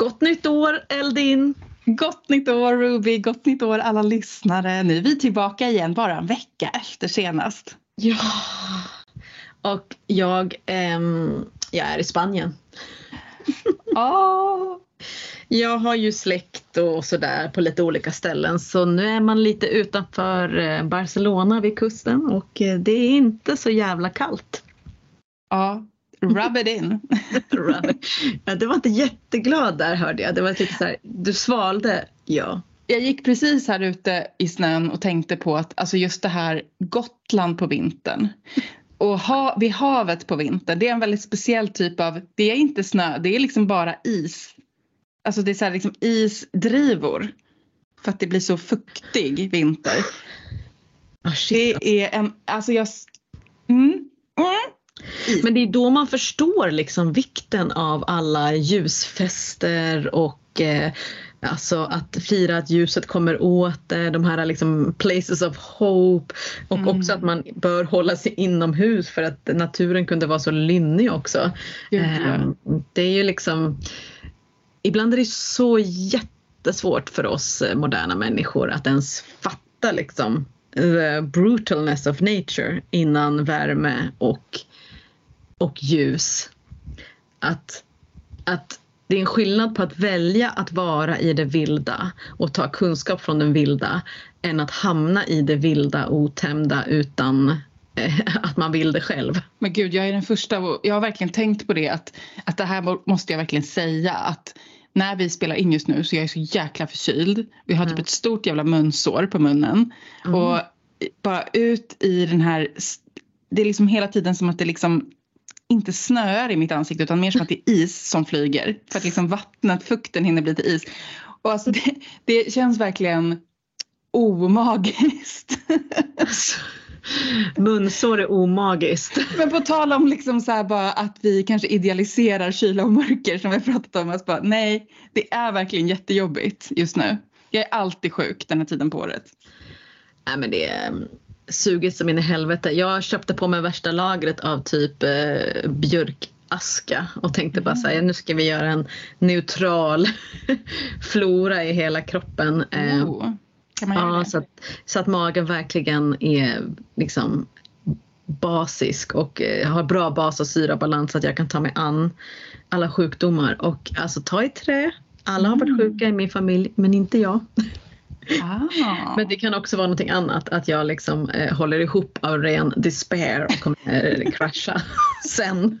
Gott nytt år Eldin! Gott nytt år Ruby, gott nytt år alla lyssnare. Nu är vi tillbaka igen bara en vecka efter senast. Ja, och jag, ehm, jag är i Spanien. Oh. Jag har ju släkt och sådär på lite olika ställen så nu är man lite utanför eh, Barcelona vid kusten och eh, det är inte så jävla kallt. Ja, rub it in. ja, det var inte jätteglad där hörde jag. Det var lite så här, du svalde, ja. Jag gick precis här ute i snön och tänkte på att alltså just det här Gotland på vintern och ha, vid havet på vintern, det är en väldigt speciell typ av, det är inte snö, det är liksom bara is. Alltså det är så här liksom isdrivor. För att det blir så fuktig vinter. Oh. Det är en, alltså jag, mm, mm. Men det är då man förstår liksom vikten av alla ljusfester och eh, Alltså att fira att ljuset kommer åt det, de här liksom places of hope och mm. också att man bör hålla sig inomhus för att naturen kunde vara så lynnig också. Mm. Det är ju liksom Ibland är det så jättesvårt för oss eh, moderna människor att ens fatta liksom the brutalness of nature innan värme och, och ljus. Att, att det är en skillnad på att välja att vara i det vilda och ta kunskap från den vilda än att hamna i det vilda otämjda utan eh, att man vill det själv. Men gud, jag är den första och jag har verkligen tänkt på det att, att det här måste jag verkligen säga att när vi spelar in just nu så jag är så jäkla förkyld. Vi har typ mm. ett stort jävla munsår på munnen. Mm. Och bara ut i den här, det är liksom hela tiden som att det liksom inte snöar i mitt ansikte utan mer som att det är is som flyger. För att liksom vattnet, fukten hinner bli till is. Och alltså det, det känns verkligen omagiskt. Munsår är omagiskt. Men på tal om liksom så bara att vi kanske idealiserar kyla och mörker som vi pratat om. Att bara, nej, det är verkligen jättejobbigt just nu. Jag är alltid sjuk den här tiden på året. Nej men det är mm, sugigt som in i helvete. Jag köpte på mig värsta lagret av typ eh, björkaska och tänkte bara säga nu ska vi göra en neutral flora i hela kroppen. Oh. ja, så att, så att magen verkligen är liksom basisk och eh, har bra bas och syrabalans så att jag kan ta mig an alla sjukdomar. Och alltså ta i trä. Alla har varit mm. sjuka i min familj men inte jag. Ah. Men det kan också vara någonting annat, att jag liksom eh, håller ihop av ren despair och kommer eh, krascha sen.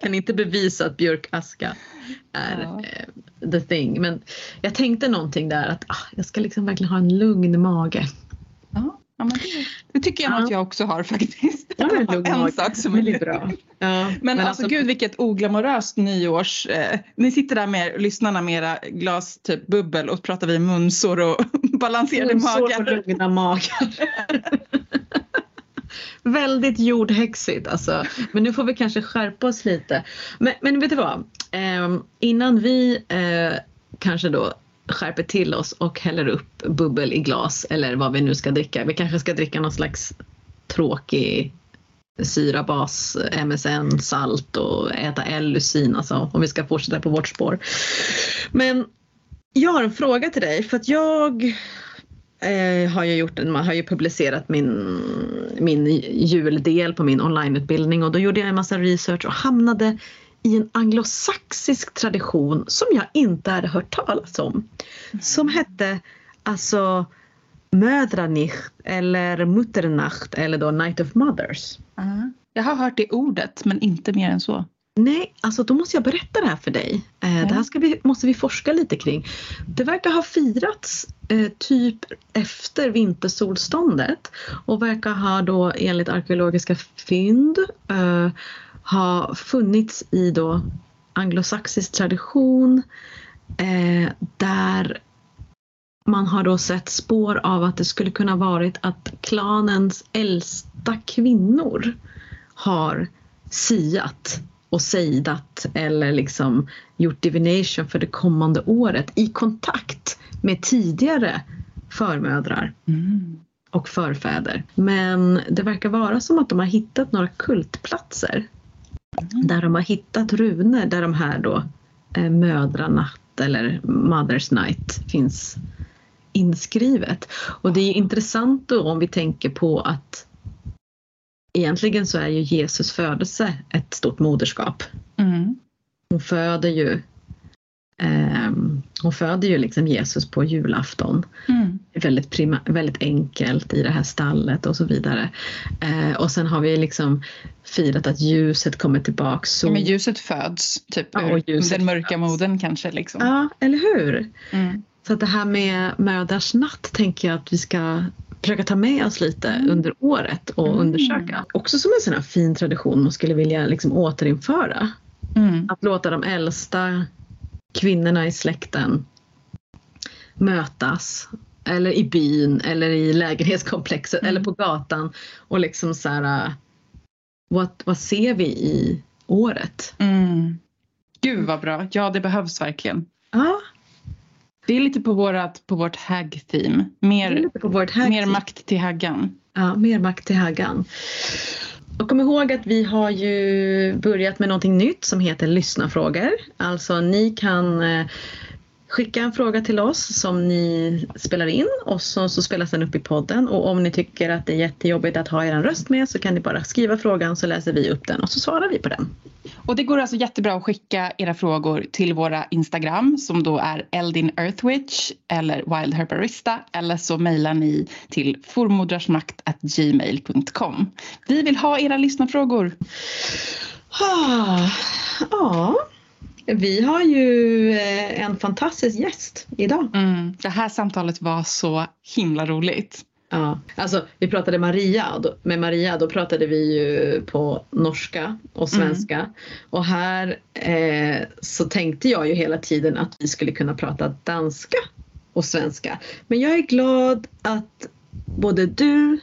kan inte bevisa att björkaska är ja. eh, the thing. Men jag tänkte någonting där att ah, jag ska liksom verkligen ha en lugn mage. Ja, men det, det tycker jag ja. att jag också har faktiskt. Ja, en en sak som är bra. Ja, men, men alltså, alltså gud vilket oglamoröst nyårs... Eh, ni sitter där med lyssnarna med era glas typ bubbel och pratar vi munsår och balanserade magar. Munsår och lugna magar. Väldigt jordhäxigt alltså. Men nu får vi kanske skärpa oss lite. Men, men vet du vad? Eh, innan vi eh, kanske då skärper till oss och häller upp bubbel i glas eller vad vi nu ska dricka. Vi kanske ska dricka någon slags tråkig syrabas, MSN, salt och äta L-lusin alltså om vi ska fortsätta på vårt spår. Men jag har en fråga till dig för att jag eh, har ju gjort en, man har ju publicerat min, min juldel på min onlineutbildning och då gjorde jag en massa research och hamnade i en anglosaxisk tradition som jag inte hade hört talas om. Mm. Som hette alltså Mödranicht eller Mutternacht eller då Night of Mothers. Uh, jag har hört det ordet men inte mer än så. Nej, alltså då måste jag berätta det här för dig. Eh, Det här ska vi, måste vi forska lite kring. Det verkar ha firats eh, typ efter vintersolståndet och verkar ha då enligt arkeologiska fynd eh, har funnits i då anglosaxisk tradition eh, där man har då sett spår av att det skulle kunna varit att klanens äldsta kvinnor har siat och sejdat eller liksom gjort divination för det kommande året i kontakt med tidigare förmödrar. Mm och förfäder. Men det verkar vara som att de har hittat några kultplatser. Där de har hittat runor där de här då eh, mödranatt eller Mother's Night finns inskrivet. Och det är intressant då om vi tänker på att egentligen så är ju Jesus födelse ett stort moderskap. Mm. Hon föder ju eh, hon föder ju liksom Jesus på julafton. Mm. Väldigt, prima, väldigt enkelt i det här stallet och så vidare. Eh, och sen har vi liksom firat att ljuset kommer tillbaks. Så... Ja, men ljuset föds, typ Ja, ljuset den mörka föds. modern kanske. Liksom. Ja, eller hur? Mm. Så att det här med mödrars natt tänker jag att vi ska försöka ta med oss lite Mm. under året och Mm. undersöka. Också som en sån här fin tradition man skulle vilja liksom återinföra. Mm. Att låta de äldsta kvinnorna i släkten mötas. Eller i byn eller i lägenhetskomplexet Mm. eller på gatan och liksom så här. äh, Vad, vad ser vi i året? Mm. Gud vad bra. Ja, det behövs verkligen. Ja, Det är lite på, vårat, på vårt hag-theme. är Mer, här mer makt till haggan. Ja, mer makt till Haggan. Och kom ihåg att vi har ju börjat med någonting nytt som heter lyssnarfrågor. Alltså ni kan eh, skicka en fråga till oss som ni spelar in och så, så spelas den upp i podden. Och om ni tycker att det är jättejobbigt att ha er röst med så kan ni bara skriva frågan så läser vi upp den och så svarar vi på den. Och det går alltså jättebra att skicka era frågor till våra Instagram som då är Eldin Earthwitch eller Wild Herbarista eller så mejlar ni till formodrarsmakt@gmail.com. Vi vill ha era lyssnarfrågor. Ah, Ja, vi har ju eh, en fantastisk gäst idag. Mm. Det här samtalet var så himla roligt. Ja, alltså vi pratade Maria, med Maria då pratade vi ju på norska och svenska. Och här eh, så tänkte jag ju hela tiden att vi skulle kunna prata danska och svenska. Men jag är glad att både du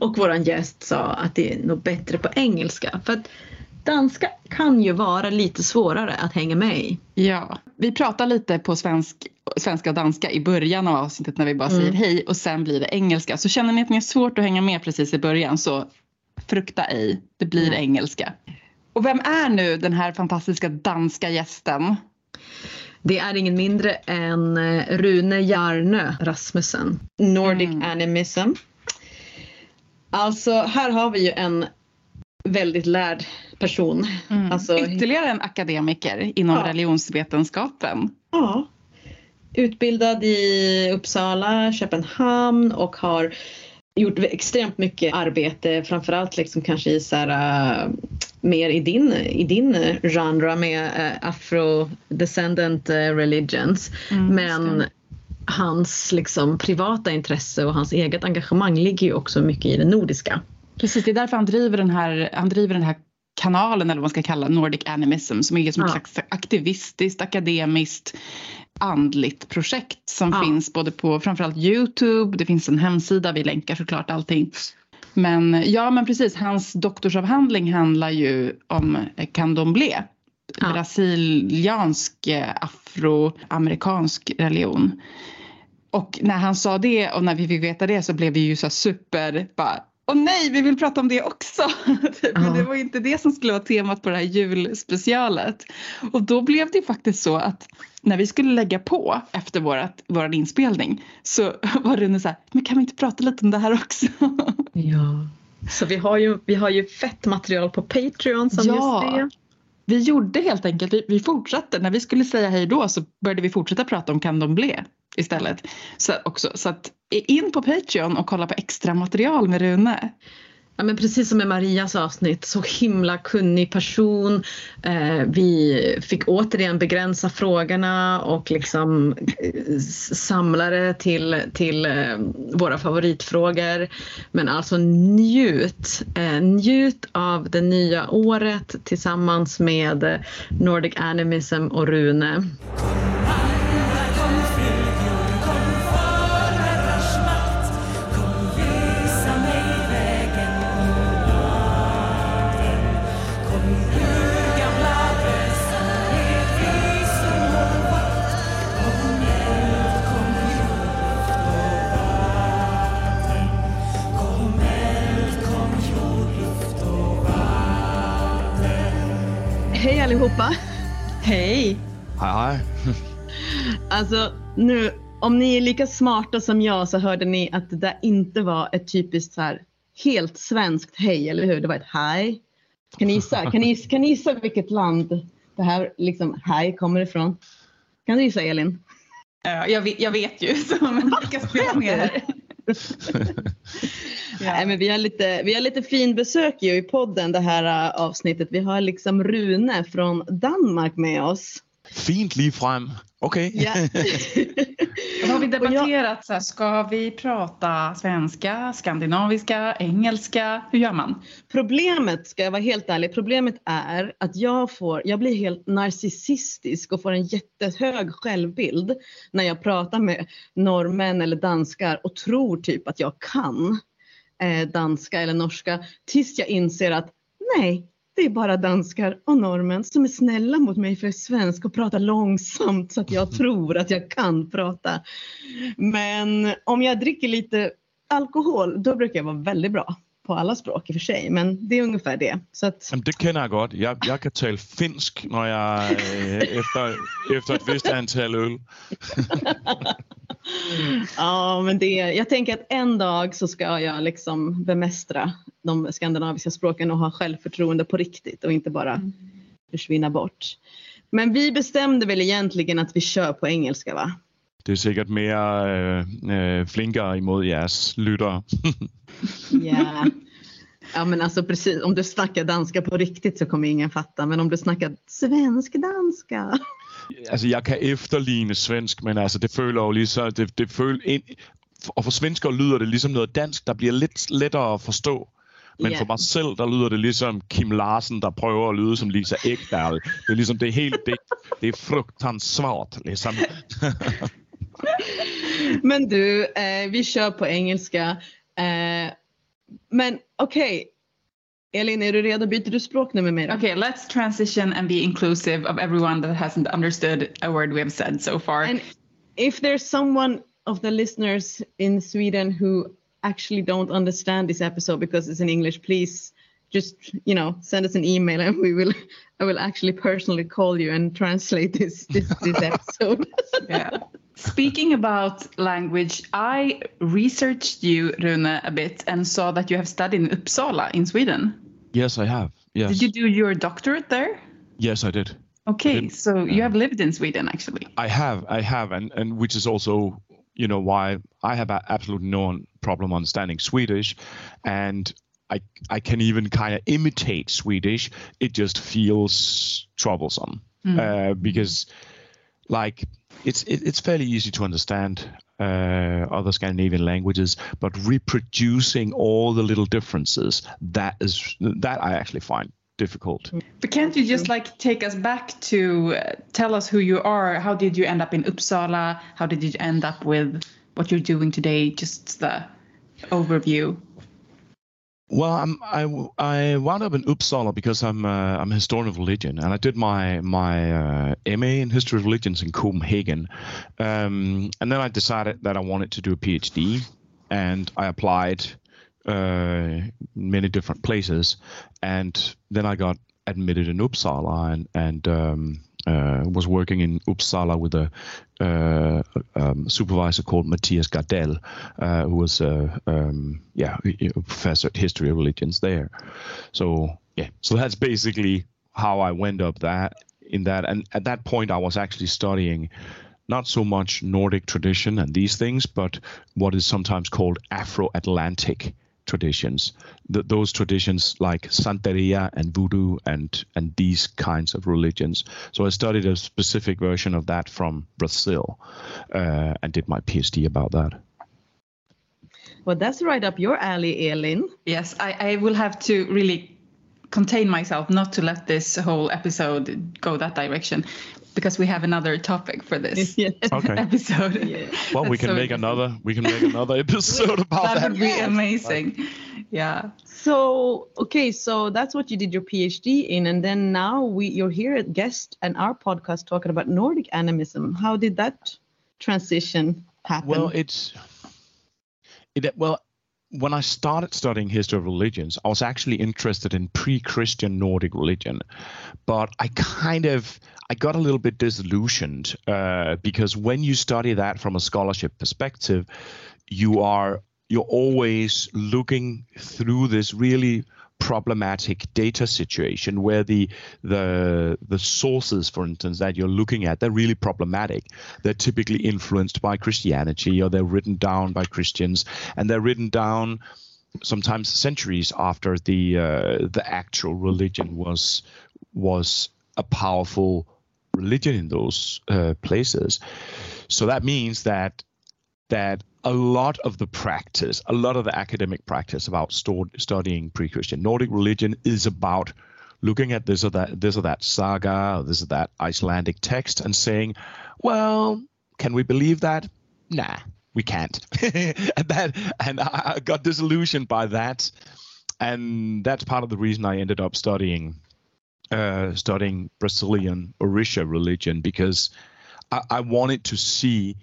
och våran gäst sa att det är nog bättre på engelska. För att danska kan ju vara lite svårare att hänga med i. Ja, vi pratar lite på svensk, svenska och danska i början av avsnittet när vi bara Mm. säger hej och sen blir det engelska. Så känner ni att ni har svårt att hänga med precis i början så frukta ej, det blir Mm. engelska. Och vem är nu den här fantastiska danska gästen? Det är ingen mindre än eh, Rune Jarnö Rasmussen. Nordic Mm. Animism. Alltså här har vi ju en väldigt lärd person. Alltså, Ytterligare en akademiker inom Ja. religionsvetenskapen. ja, utbildad i Uppsala, Köpenhamn och har gjort extremt mycket arbete, framförallt liksom kanske i så här, äh, mer i din, i din genre med äh, afro-descendant äh, religions. Mm, Men hans liksom, privata intresse och hans eget engagemang ligger ju också mycket i det nordiska. Precis, det är därför han driver den här, han driver den här kanalen eller vad man ska kalla Nordic Animism som är som ett Ja. slags aktivistiskt, akademiskt, andligt projekt som Ja. finns både på framförallt Youtube, det finns en hemsida, vi länkar såklart allting. Men ja, men precis, hans doktorsavhandling handlar ju om candomblé. Ja. Brasiliansk eh, afroamerikansk religion. Och när han sa det och när vi fick veta det så blev vi ju så super bara Åh nej, vi vill prata om det också! Typ, Men det var inte det som skulle vara temat på det här julspecialet. Och då blev det faktiskt så att när vi skulle lägga på efter vårat, vår inspelning så var Rune så här, men kan vi inte prata lite om det här också? Ja. Så vi har, ju, vi har ju fett material på Patreon som Ja. just det. Vi gjorde helt enkelt, vi, vi fortsatte, när vi skulle säga hej då så började vi fortsätta prata om candomblé istället. Så, också, så att in på Patreon och kolla på extra material med Rune. Ja, men precis som med Marias avsnitt, så himla kunnig person. Eh, vi fick återigen begränsa frågorna och liksom eh, samla det till, till eh, våra favoritfrågor. Men alltså njut! Eh, njut av det nya året tillsammans med Nordic Animism och Rune. Allihopa! Hej! Hej hej. Alltså nu, om ni är lika smarta som jag så hörde ni att det där inte var ett typiskt så här helt svenskt hej, eller hur? Det var ett hej. Kan ni gissa, kan ni, kan ni gissa vilket land det här liksom hej kommer ifrån? Kan du gissa Elin? Ja, jag, vet, jag vet ju, så men vi kan spela med ja. Nej, men vi har lite, vi har lite fin besök ju i podden det här äh, avsnittet. Vi har liksom Rune från Danmark med oss. Fint lige frem. Okay. Ja. Då har vi debatterat, så här, ska vi prata svenska, skandinaviska, engelska? Hur gör man? Problemet, ska jag vara helt ärlig, problemet är att jag, får, jag blir helt narcissistisk och får en jättehög självbild när jag pratar med norrmän eller danskar och tror typ att jag kan eh, danska eller norska tills jag inser att nej, det är bara danskar och norrmän som är snälla mot mig för jag är svensk och pratar långsamt så att jag tror att jag kan prata. Men om jag dricker lite alkohol, då brukar jag vara väldigt bra på alla språk i och för sig, men det är ungefär det. Så att... Jamen, det kender jeg godt. Jeg, jeg kan tale finsk, når jeg øh, efter, efter et vist antal øl. ja, men det, jag tänker att en dag så ska jag liksom bemästra de skandinaviska språken och ha självförtroende på riktigt och inte bara Mm. försvinna bort. Men vi bestämde väl egentligen att vi kör på engelska va? Det er sikkert mere øh, øh, flinkere imod jeres lyttere. Ja. Ja men alltså precis, om du snackar danska på riktigt så kommer ingen fatta. Men om du snackar svensk-danska. altså, jeg kan efterligne svensk, men altså, det føler jo lige så... Det, det føler ind, og for svensker lyder det ligesom noget dansk, der bliver lidt lettere at forstå. Men Ja. for mig selv, der lyder det ligesom Kim Larsen, der prøver at lyde som Lisa Ekdahl. Det er ligesom, det helt... Det, det er fruktansvært, ligesom. Men du, eh, vi kör på engelska. Eh, men okej. Elin, är du redo? Byter du språk nu med mig? Okay, let's transition and be inclusive of everyone that hasn't understood a word we have said so far. And if there's someone of the listeners in Sweden who actually don't understand this episode because it's in English, please just you know send us an email and we will I will actually personally call you and translate this this, this episode. yeah. Speaking about language, I researched you, Rune, a bit and saw that you have studied in Uppsala in Sweden. Yes, I have. Yes. Did you do your doctorate there? Yes, I did. Okay, did. so you have lived in Sweden actually. I have, I have, and and which is also, you know, why I have absolutely no problem understanding Swedish, and I I can even kind of imitate Swedish. It just feels troublesome. Uh, because, like, it's it, it's fairly easy to understand uh, other Scandinavian languages, but reproducing all the little differences that is that I actually find difficult. But can't you just like take us back to uh, tell us who you are? How did you end up in Uppsala? How did you end up with what you're doing today? Just the overview. Well, I'm, I I wound up in Uppsala because I'm uh, I'm a historian of religion, and I did my my uh, MA in history of religions in Copenhagen, um, and then I decided that I wanted to do a PhD, and I applied uh, many different places, and then I got admitted in Uppsala, and and um, uh, was working in Uppsala with a uh, um, supervisor called Mattias Gardell, uh, who was a um, yeah a professor at history of religions there. So yeah, so that's basically how I went up that in that. And at that point, I was actually studying not so much Nordic tradition and these things, but what is sometimes called Afro-Atlantic traditions. Th- those traditions like Santeria and Voodoo and and these kinds of religions. So I studied a specific version of that from Brazil, uh, and did my PhD about that. well, that's right up your alley, Elin. Yes, I, I will have to really contain myself not to let this whole episode go that direction because we have another topic for this Yeah. Okay. episode. Yeah. Well, we can so make another. We can make another episode about That that. would be amazing. Yeah. So okay, so that's what you did your PhD in, and then now we you're here at guest and our podcast talking about Nordic animism. How did that transition happen? Well, it's it. Well, when I started studying history of religions, I was actually interested in pre-Christian Nordic religion, but I kind of I got a little bit disillusioned uh, because when you study that from a scholarship perspective, you are you're always looking through this really problematic data situation where the the the sources for instance that you're looking at they're really problematic. They're typically influenced by christianity or they're written down by christians and they're written down sometimes centuries after the uh, the actual religion was was a powerful religion in those uh, places so that means that that a lot of the practice, a lot of the academic practice about studying pre-Christian Nordic religion is about looking at this or that, this or that saga, or this or that Icelandic text, and saying, "Well, can we believe that? Nah, we can't." and that, and I got disillusioned by that, and that's part of the reason I ended up studying, uh, studying Brazilian Orisha religion because I, I wanted to see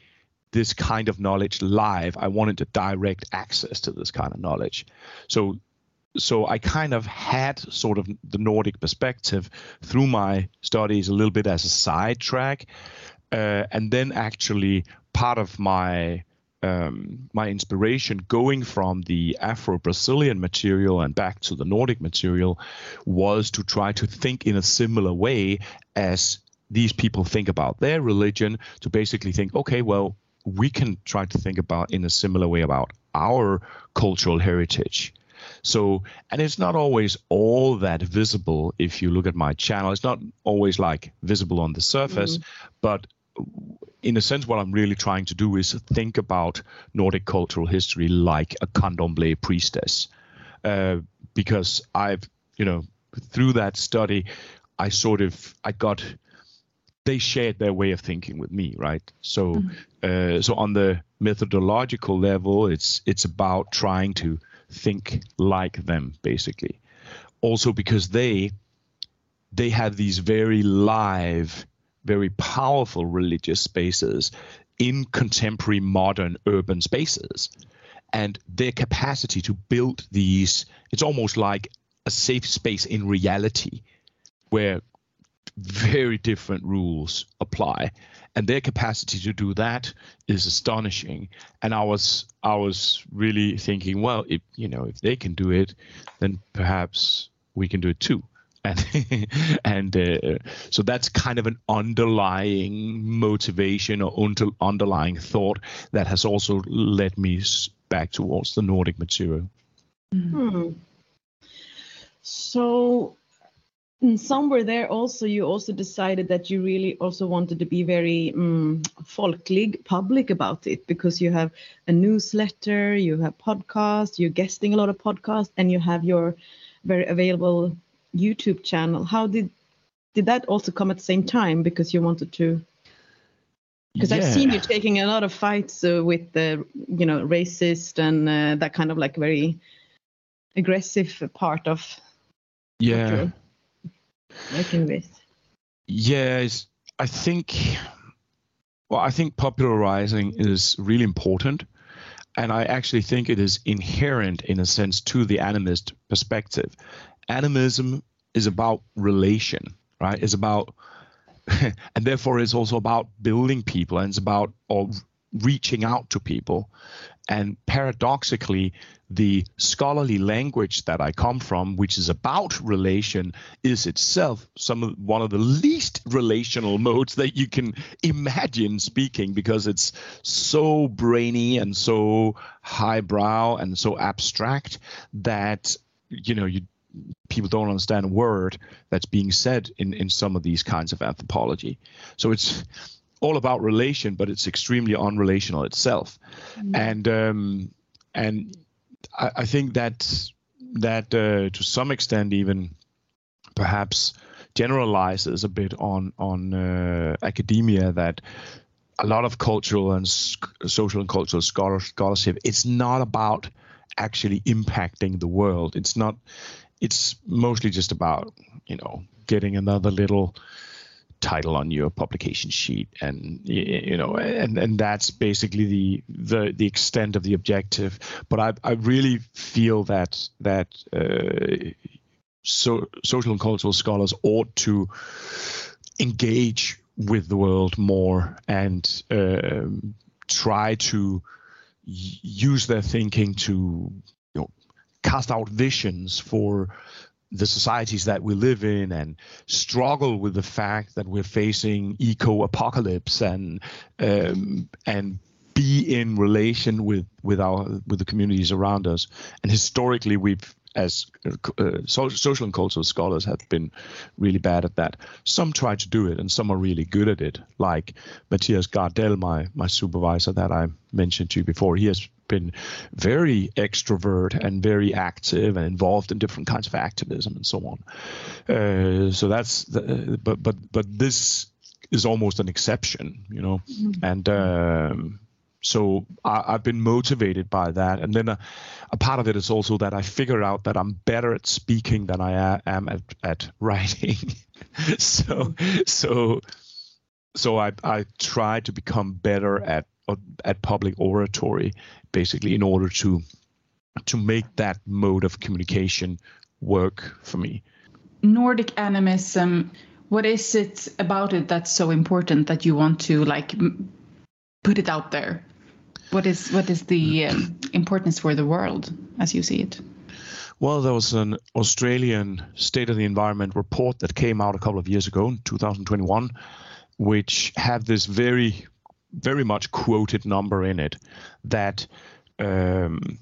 this kind of knowledge live. I wanted to direct access to this kind of knowledge. So so I kind of had sort of the Nordic perspective through my studies a little bit as a sidetrack, uh, and then actually part of my um, my inspiration going from the Afro-Brazilian material and back to the Nordic material was to try to think in a similar way as these people think about their religion. To basically think, okay, well, we can try to think about in a similar way about our cultural heritage. So, and it's not always all that visible if you look at my channel. It's not always like visible on the surface, mm-hmm. but in a sense, what I'm really trying to do is think about Nordic cultural history like a candomblé priestess. Uh, because I've, you know, through that study, I sort of I got they shared their way of thinking with me, right? So, mm-hmm. uh, so on the methodological level, it's it's about trying to think like them, basically. Also, because they they have these very live, very powerful religious spaces in contemporary modern urban spaces, and their capacity to build these, it's almost like a safe space in reality, where very different rules apply. And their capacity to do that is astonishing. And i was i was really thinking well if you know if they can do it then perhaps we can do it too and and uh, so that's kind of an underlying motivation or under, underlying thought that has also led me back towards the nordic material hmm. so somewhere there also you also decided that you really also wanted to be very um, folklig public about it because you have a newsletter you have podcasts you're guesting a lot of podcasts and you have your very available youtube channel how did did that also come at the same time because you wanted to because yeah. I've seen you taking a lot of fights uh, with the you know racist and uh, that kind of like very aggressive part of yeah working with? Yes, I think. Well, I think popularizing is really important, and I actually think it is inherent in a sense to the animist perspective. Animism is about relation, right? It's about and therefore it's also about building people and it's about or reaching out to people and paradoxically, the scholarly language that I come from, which is about relation, is itself some of, one of the least relational modes that you can imagine speaking because it's so brainy and so highbrow and so abstract that you know you people don't understand a word that's being said in in some of these kinds of anthropology. So it's all about relation, but it's extremely unrelational itself. Mm-hmm. And um, and I, I, think that that uh, to some extent even perhaps generalizes a bit on on uh, academia that a lot of cultural and social and cultural scholar- scholarship it's not about actually impacting the world it's not it's mostly just about you know getting another little title on your publication sheet and you know and and that's basically the the the extent of the objective. But i i really feel that that uh, so social and cultural scholars ought to engage with the world more and um, try to use their thinking to cast out visions for the societies that we live in and struggle with the fact that we're facing eco apocalypse and um, and be in relation with with our with the communities around us. And historically we've as uh, social and cultural scholars have been really bad at that. Some try to do it, and some are really good at it. Like Mattias Gardell, my my supervisor that I mentioned to you before, he has been very extrovert and very active and involved in different kinds of activism and so on. Uh, so that's the, but but but this is almost an exception, you know, mm-hmm. and. Um, so I, have been motivated by that, and then a, a, part of it is also that I figure out that I'm better at speaking than I am at, at writing. so so so I I try to become better at at public oratory, basically, in order to to make that mode of communication work for me. Nordic animism. What is it about it that's so important that you want to like put it out there? What is what is the um, importance for the world as you see it? Well, there was an Australian State of the Environment report that came out a couple of years ago in 2021, which had this very, very much quoted number in it that um,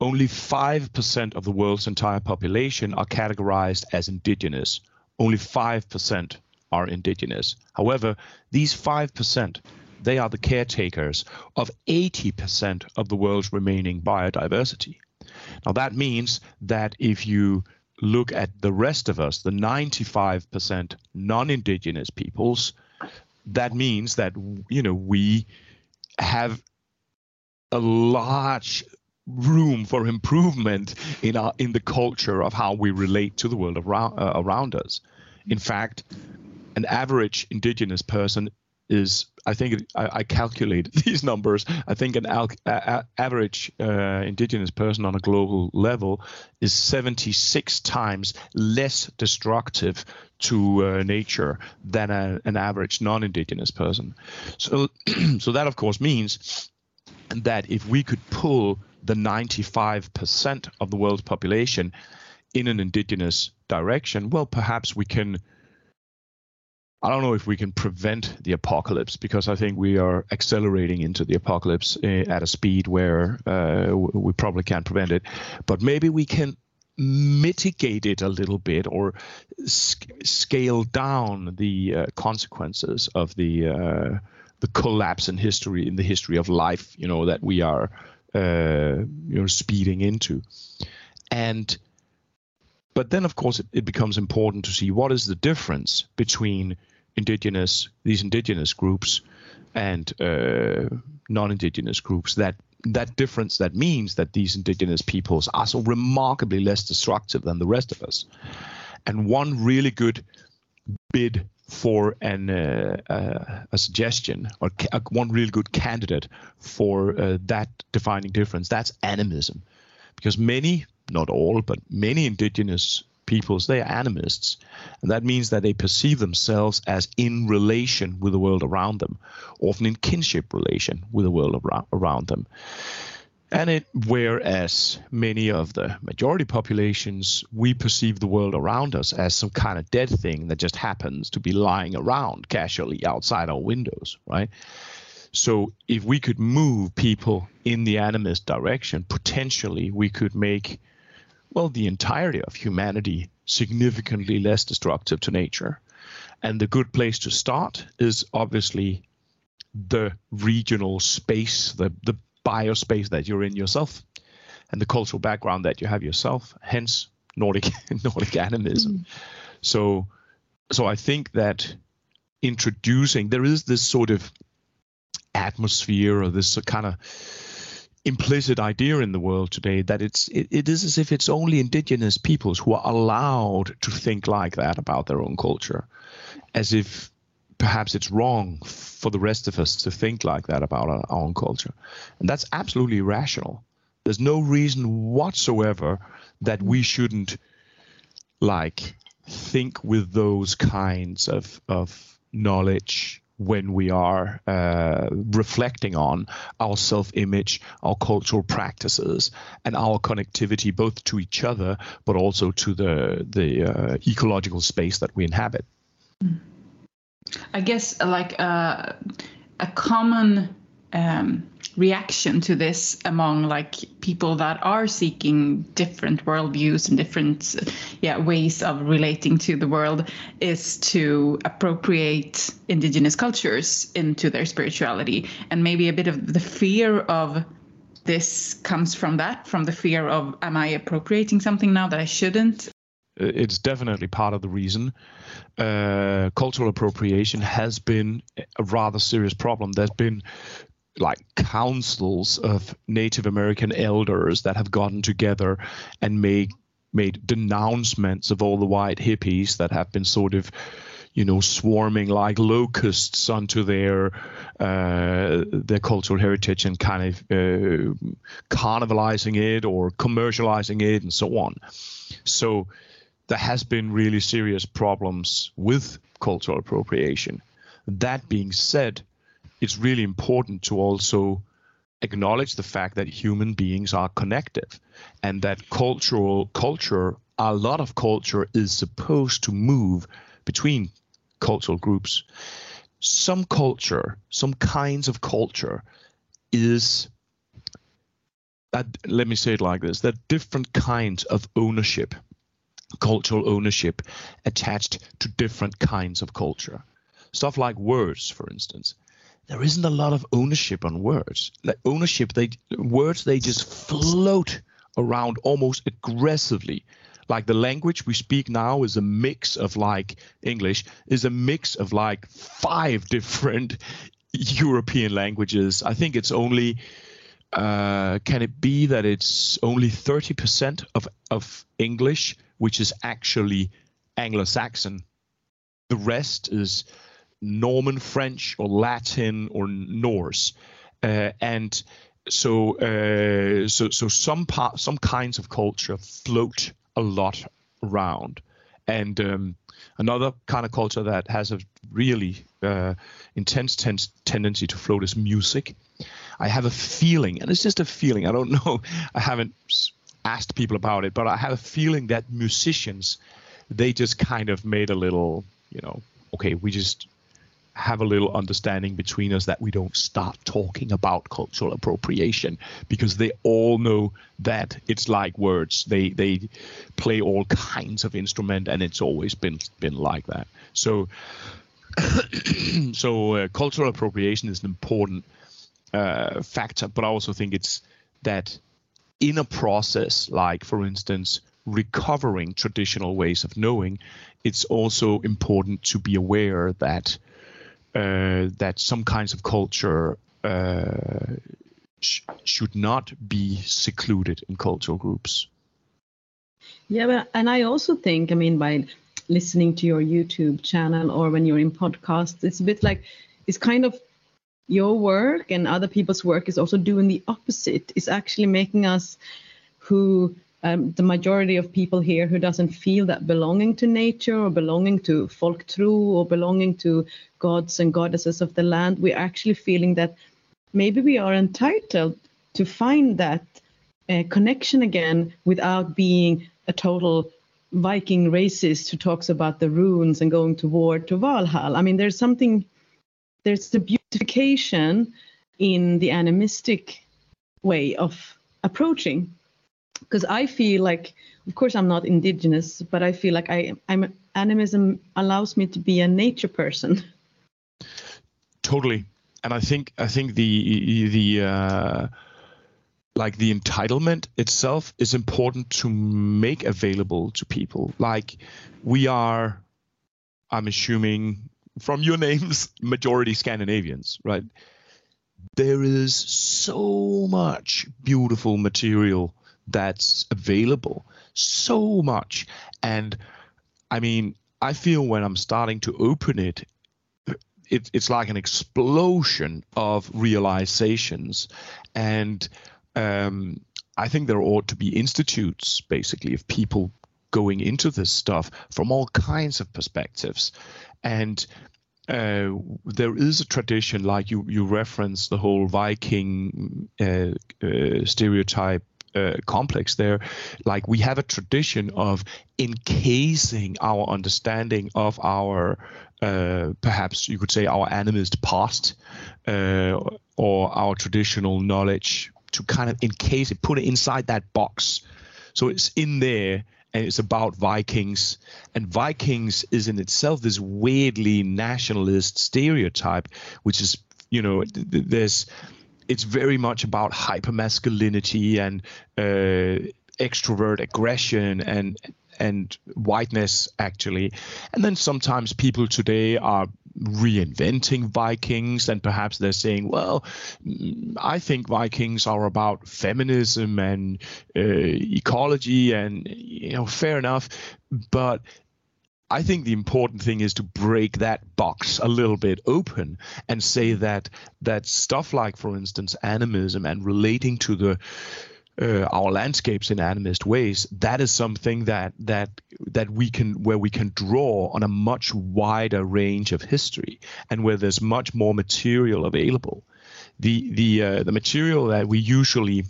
only 5% of the world's entire population are categorized as indigenous. Only 5% are indigenous. However, these 5% they are the caretakers of 80% of the world's remaining biodiversity. Now, that means that if you look at the rest of us, the 95% non indigenous peoples, that means that, you know, we have a large room for improvement in our in the culture of how we relate to the world around uh, around us. In fact, an average indigenous person is I think I, I calculate these numbers. I think an al- a- average uh, indigenous person on a global level is 76 times less destructive to uh, nature than a, an average non-indigenous person. So, so that of course means that if we could pull the 95% of the world's population in an indigenous direction, well, perhaps we can I don't know if we can prevent the apocalypse because I think we are accelerating into the apocalypse eh, at a speed where uh, we probably can't prevent it. But maybe we can mitigate it a little bit or sc- scale down the uh, consequences of the uh, the collapse in history in the history of life. You know that we are you know speeding into, and but then of course it, it becomes important to see what is the difference between indigenous these indigenous groups and uh, non-indigenous groups that that difference that means that these indigenous peoples are so remarkably less destructive than the rest of us. And one really good bid for an uh, uh, a suggestion or ca- one really good candidate for uh, that defining difference that's animism. Because many not all but many indigenous peoples, they are animists. And that means that they perceive themselves as in relation with the world around them, often in kinship relation with the world around them. And it, whereas many of the majority populations, we perceive the world around us as some kind of dead thing that just happens to be lying around casually outside our windows, right? So if we could move people in the animist direction, potentially we could make well, the entirety of humanity significantly less destructive to nature. And the good place to start is obviously the regional space, the, the biospace that you're in yourself, and the cultural background that you have yourself, hence Nordic Nordic animism. Mm. So so I think that introducing there is this sort of atmosphere or this kind of implicit idea in the world today that it's it, it is as if it's only indigenous peoples who are allowed to think like that about their own culture as if perhaps it's wrong for the rest of us to think like that about our, our own culture. And that's absolutely irrational. There's no reason whatsoever that we shouldn't like think with those kinds of of knowledge when we are uh, reflecting on our self-image, our cultural practices, and our connectivity both to each other but also to the the uh, ecological space that we inhabit. I guess like uh, a common um, reaction to this among like people that are seeking different worldviews and different yeah ways of relating to the world is to appropriate indigenous cultures into their spirituality and maybe a bit of the fear of this comes from that from the fear of am i appropriating something now that i shouldn't it's definitely part of the reason. Uh, cultural appropriation has been a rather serious problem. There's been like councils of Native American elders that have gotten together and made made denouncements of all the white hippies that have been sort of you know swarming like locusts onto their uh, their cultural heritage and kind of uh, carnivalizing it or commercializing it and so on. So there has been really serious problems with cultural appropriation. That being said it's really important to also acknowledge the fact that human beings are connected and that cultural culture a lot of culture is supposed to move between cultural groups. Some culture some kinds of culture is that let me say it like this that different kinds of ownership cultural ownership attached to different kinds of culture. Stuff like words for instance there isn't a lot of ownership on words. Like ownership, they words they just float around almost aggressively. Like the language we speak now is a mix of like English is a mix of like five different European languages. I think it's only uh, can it be that it's only 30% of, of English, which is actually Anglo-Saxon. The rest is Norman French or Latin or Norse, uh, and so uh, so so some part some kinds of culture float a lot around, and um, another kind of culture that has a really uh, intense ten- tendency to float is music. I have a feeling, and it's just a feeling. I don't know. I haven't asked people about it, but I have a feeling that musicians, they just kind of made a little, you know, okay, we just have a little understanding between us that we don't start talking about cultural appropriation because they all know that it's like words. They they play all kinds of instrument and it's always been been like that. So so uh, cultural appropriation is an important uh, factor but i also think it's that in a process like for instance recovering traditional ways of knowing it's also important to be aware that uh, that some kinds of culture uh, sh- should not be secluded in cultural groups. Yeah, but, and I also think, I mean, by listening to your YouTube channel or when you're in podcasts, it's a bit like it's kind of your work and other people's work is also doing the opposite. It's actually making us who um, the majority of people here who doesn't feel that belonging to nature or belonging to folktru or belonging to gods and goddesses of the land, we're actually feeling that maybe we are entitled to find that uh, connection again without being a total Viking racist who talks about the runes and going to war to Valhalla. I mean, there's something, there's the beautification in the animistic way of approaching because I feel like, of course, I'm not indigenous, but I feel like I, I'm animism allows me to be a nature person. Totally, and I think I think the the uh, like the entitlement itself is important to make available to people. Like we are, I'm assuming from your names, majority Scandinavians, right? There is so much beautiful material that's available so much. And i mean i feel when i'm starting to open it, it it's like an explosion of realizations. And um, i think there ought to be institutes basically of people going into this stuff from all kinds of perspectives, and uh, there is a tradition, like you you reference the whole Viking uh, uh, stereotype uh, complex there. Like we have a tradition of encasing our understanding of our, uh, perhaps you could say, our animist past uh, or our traditional knowledge to kind of encase it, put it inside that box. So it's in there and it's about Vikings. And Vikings is in itself this weirdly nationalist stereotype, which is, you know, there's it's very much about hypermasculinity and uh, extrovert aggression and and whiteness actually. And then sometimes people today are reinventing vikings and perhaps they're saying well mm, i think vikings are about feminism and uh, ecology and you know fair enough. But I think the important thing is to break that box a little bit open and say that that stuff like, for instance, animism and relating to the uh, our landscapes in animist ways, that is something that that that we can where we can draw on a much wider range of history and where there's much more material available. The the uh, the material that we usually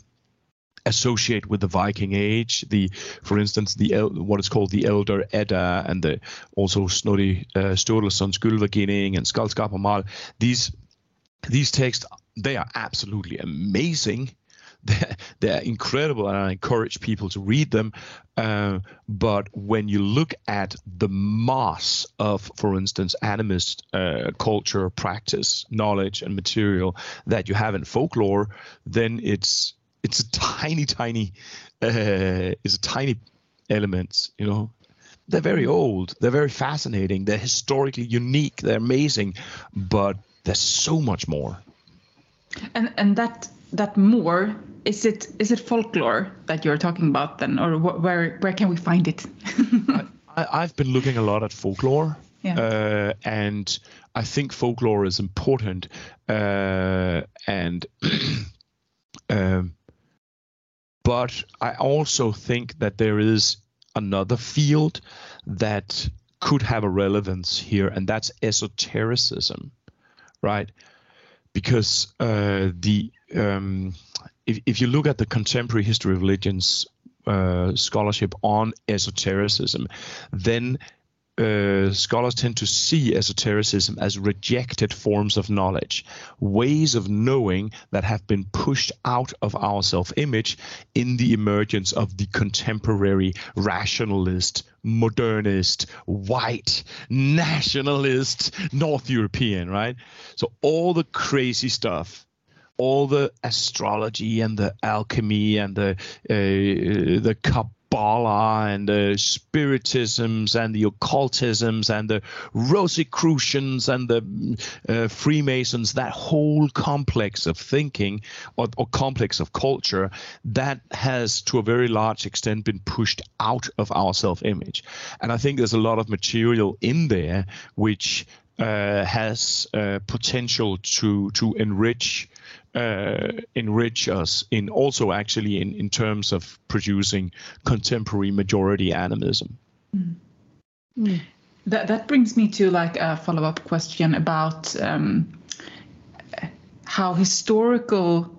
associate with the Viking Age. The, for instance, the what is called the Elder Edda and the also Snorri uh, Sturluson's Gylfaginning and Skaldskaparmal. These these texts they are absolutely amazing. They're, they're incredible, and I encourage people to read them. Uh, but when you look at the mass of, for instance, animist uh, culture, practice, knowledge, and material that you have in folklore, then it's it's a tiny, tiny, uh, it's a tiny element. You know, they're very old. They're very fascinating. They're historically unique. They're amazing, but there's so much more. And and that that more is it is it folklore that you're talking about then, or wh- where where can we find it? I, have been looking a lot at folklore. Yeah. Uh, and I think folklore is important. Uh, and um, but I also think that there is another field that could have a relevance here, and that's esotericism, right? Because uh, the um, if, if you look at the contemporary history of religions uh, scholarship on esotericism, then uh, scholars tend to see esotericism as rejected forms of knowledge, ways of knowing that have been pushed out of our self image in the emergence of the contemporary rationalist, modernist, white, nationalist, North European, right? So all the crazy stuff all the astrology and the alchemy and the uh, the cup Kabbalah and the Spiritisms and the occultisms and the Rosicrucians and the uh, Freemasons, that whole complex of thinking or, or complex of culture that has to a very large extent been pushed out of our self image. And I think there's a lot of material in there which uh, has uh, potential to to enrich uh, enrich us in also actually in, in terms of producing contemporary majority animism. Mm. Mm. That that brings me to like a follow up question about um, how historical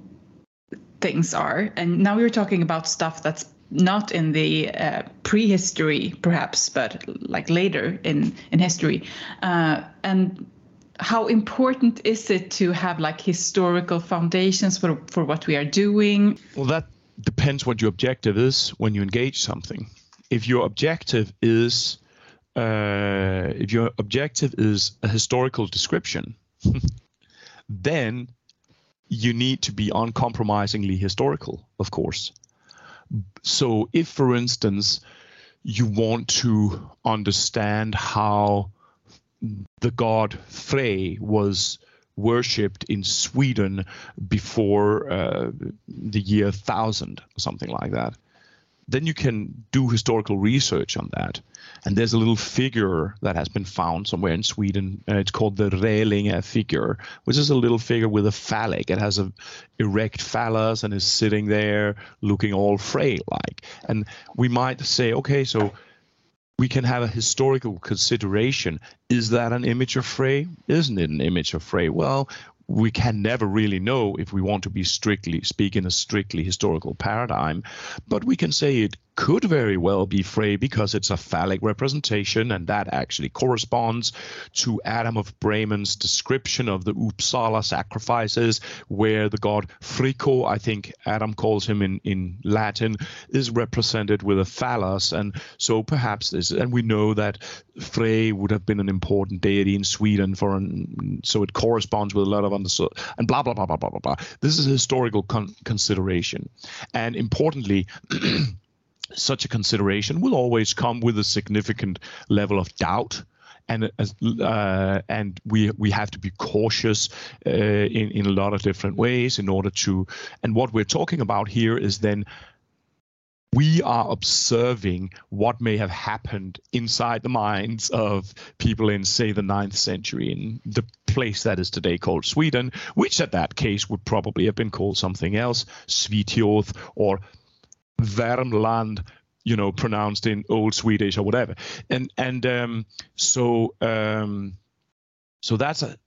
things are, and now we're talking about stuff that's not in the uh, prehistory perhaps but like later in in history uh, and how important is it to have like historical foundations for for what we are doing? Well that depends what your objective is when you engage something. If your objective is uh, if your objective is a historical description then you need to be uncompromisingly historical of course. So if for instance you want to understand how the god Frey was worshipped in Sweden before uh, the year 1000 or something like that. Then you can do historical research on that. And there's a little figure that has been found somewhere in Sweden. it's called the Rällinge figure, which is a little figure with a phallic. It has a erect phallus and is sitting there looking all Frey like. And we might say, okay, so we can have a historical consideration. Is that an image of Frey? Isn't it an image of Frey? Well, we can never really know if we want to be strictly speak in a strictly historical paradigm, but we can say it could very well be Frey because it's a phallic representation, and that actually corresponds to Adam of Bremen's description of the Uppsala sacrifices, where the god Fricco, I think Adam calls him in, in Latin, is represented with a phallus. And so perhaps this, and we know that Frey would have been an important deity in Sweden for, an, so it corresponds with a lot of understood, and blah, blah, blah, blah, blah, blah, blah. This is a historical con- consideration. And importantly, such a consideration will always come with a significant level of doubt. And uh, and we we have to be cautious uh, in in a lot of different ways in order to and what we're talking about here is then we are observing what may have happened inside the minds of people in say the ninth century in the place that is today called Sweden which at that case would probably have been called something else Svitjoth or Värmland, you know, pronounced in Old Swedish or whatever. And and um, so um, so that's a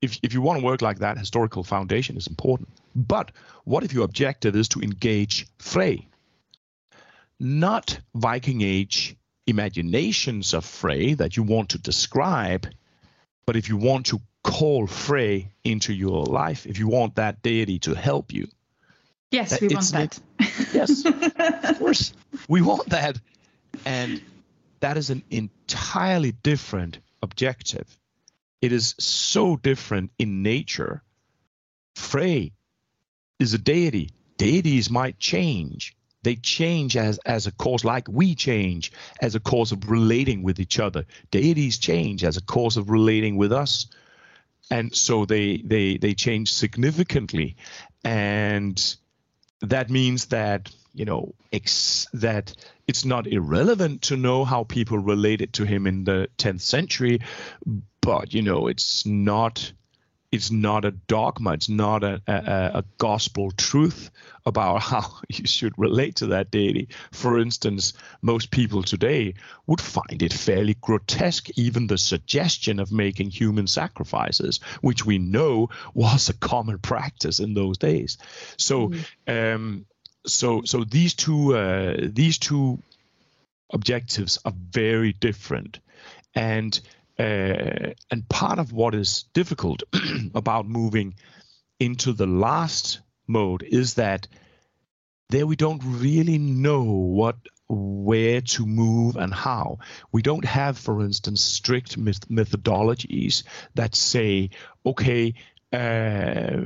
if if you want to work like that, historical foundation is important. But what if your objective is to engage Frey, not Viking Age imaginations of Frey that you want to describe, but if you want to call Frey into your life, if you want that deity to help you, Yes, we want that. yes, of course, we want that, and that is an entirely different objective. It is so different in nature. Frey is a deity. Deities might change. They change as, as a cause, like we change as a cause of relating with each other. Deities change as a cause of relating with us. And so they they they change significantly. And that means that you know ex- that it's not irrelevant to know how people related to him in the 10th century but you know it's not it's not a dogma it's not a, a, a gospel truth about how you should relate to that deity. For instance most people today would find it fairly grotesque even the suggestion of making human sacrifices which we know was a common practice in those days. So mm. um, so so these two uh, these two objectives are very different. And uh, and part of what is difficult about moving into the last mode is that there we don't really know what where to move and how. We don't have, for instance, strict methodologies that say, okay, uh,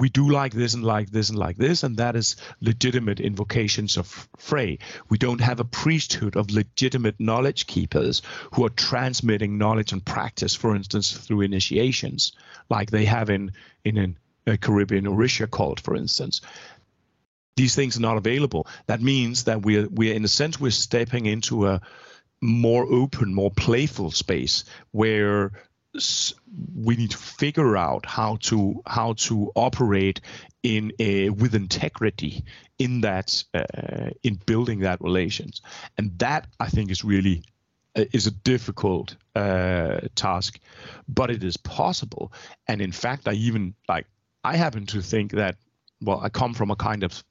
we do like this and like this and like this, and that is legitimate invocations of Frey. We don't have a priesthood of legitimate knowledge keepers who are transmitting knowledge and practice, for instance, through initiations, like they have in in a Caribbean Orisha cult, for instance. These things are not available. That means that we're we're in a sense we're stepping into a more open, more playful space where we need to figure out how to how to operate in a with integrity in that uh, in building that relations. And that i think is really uh, is a difficult uh, task but it is possible. And in fact i even like i happen to think that well i come from a kind of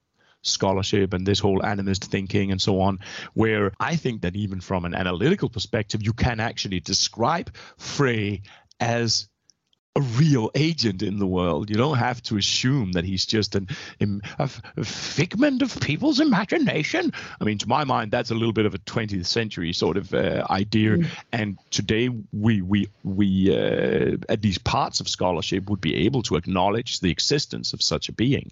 scholarship and this whole animist thinking and so on, where I think that even from an analytical perspective, you can actually describe Frey as a real agent in the world. You don't have to assume that he's just an, a, figment of people's imagination. I mean, to my mind, that's a little bit of a 20th century sort of uh, idea. Mm. And today, we we we uh, at least parts of scholarship would be able to acknowledge the existence of such a being.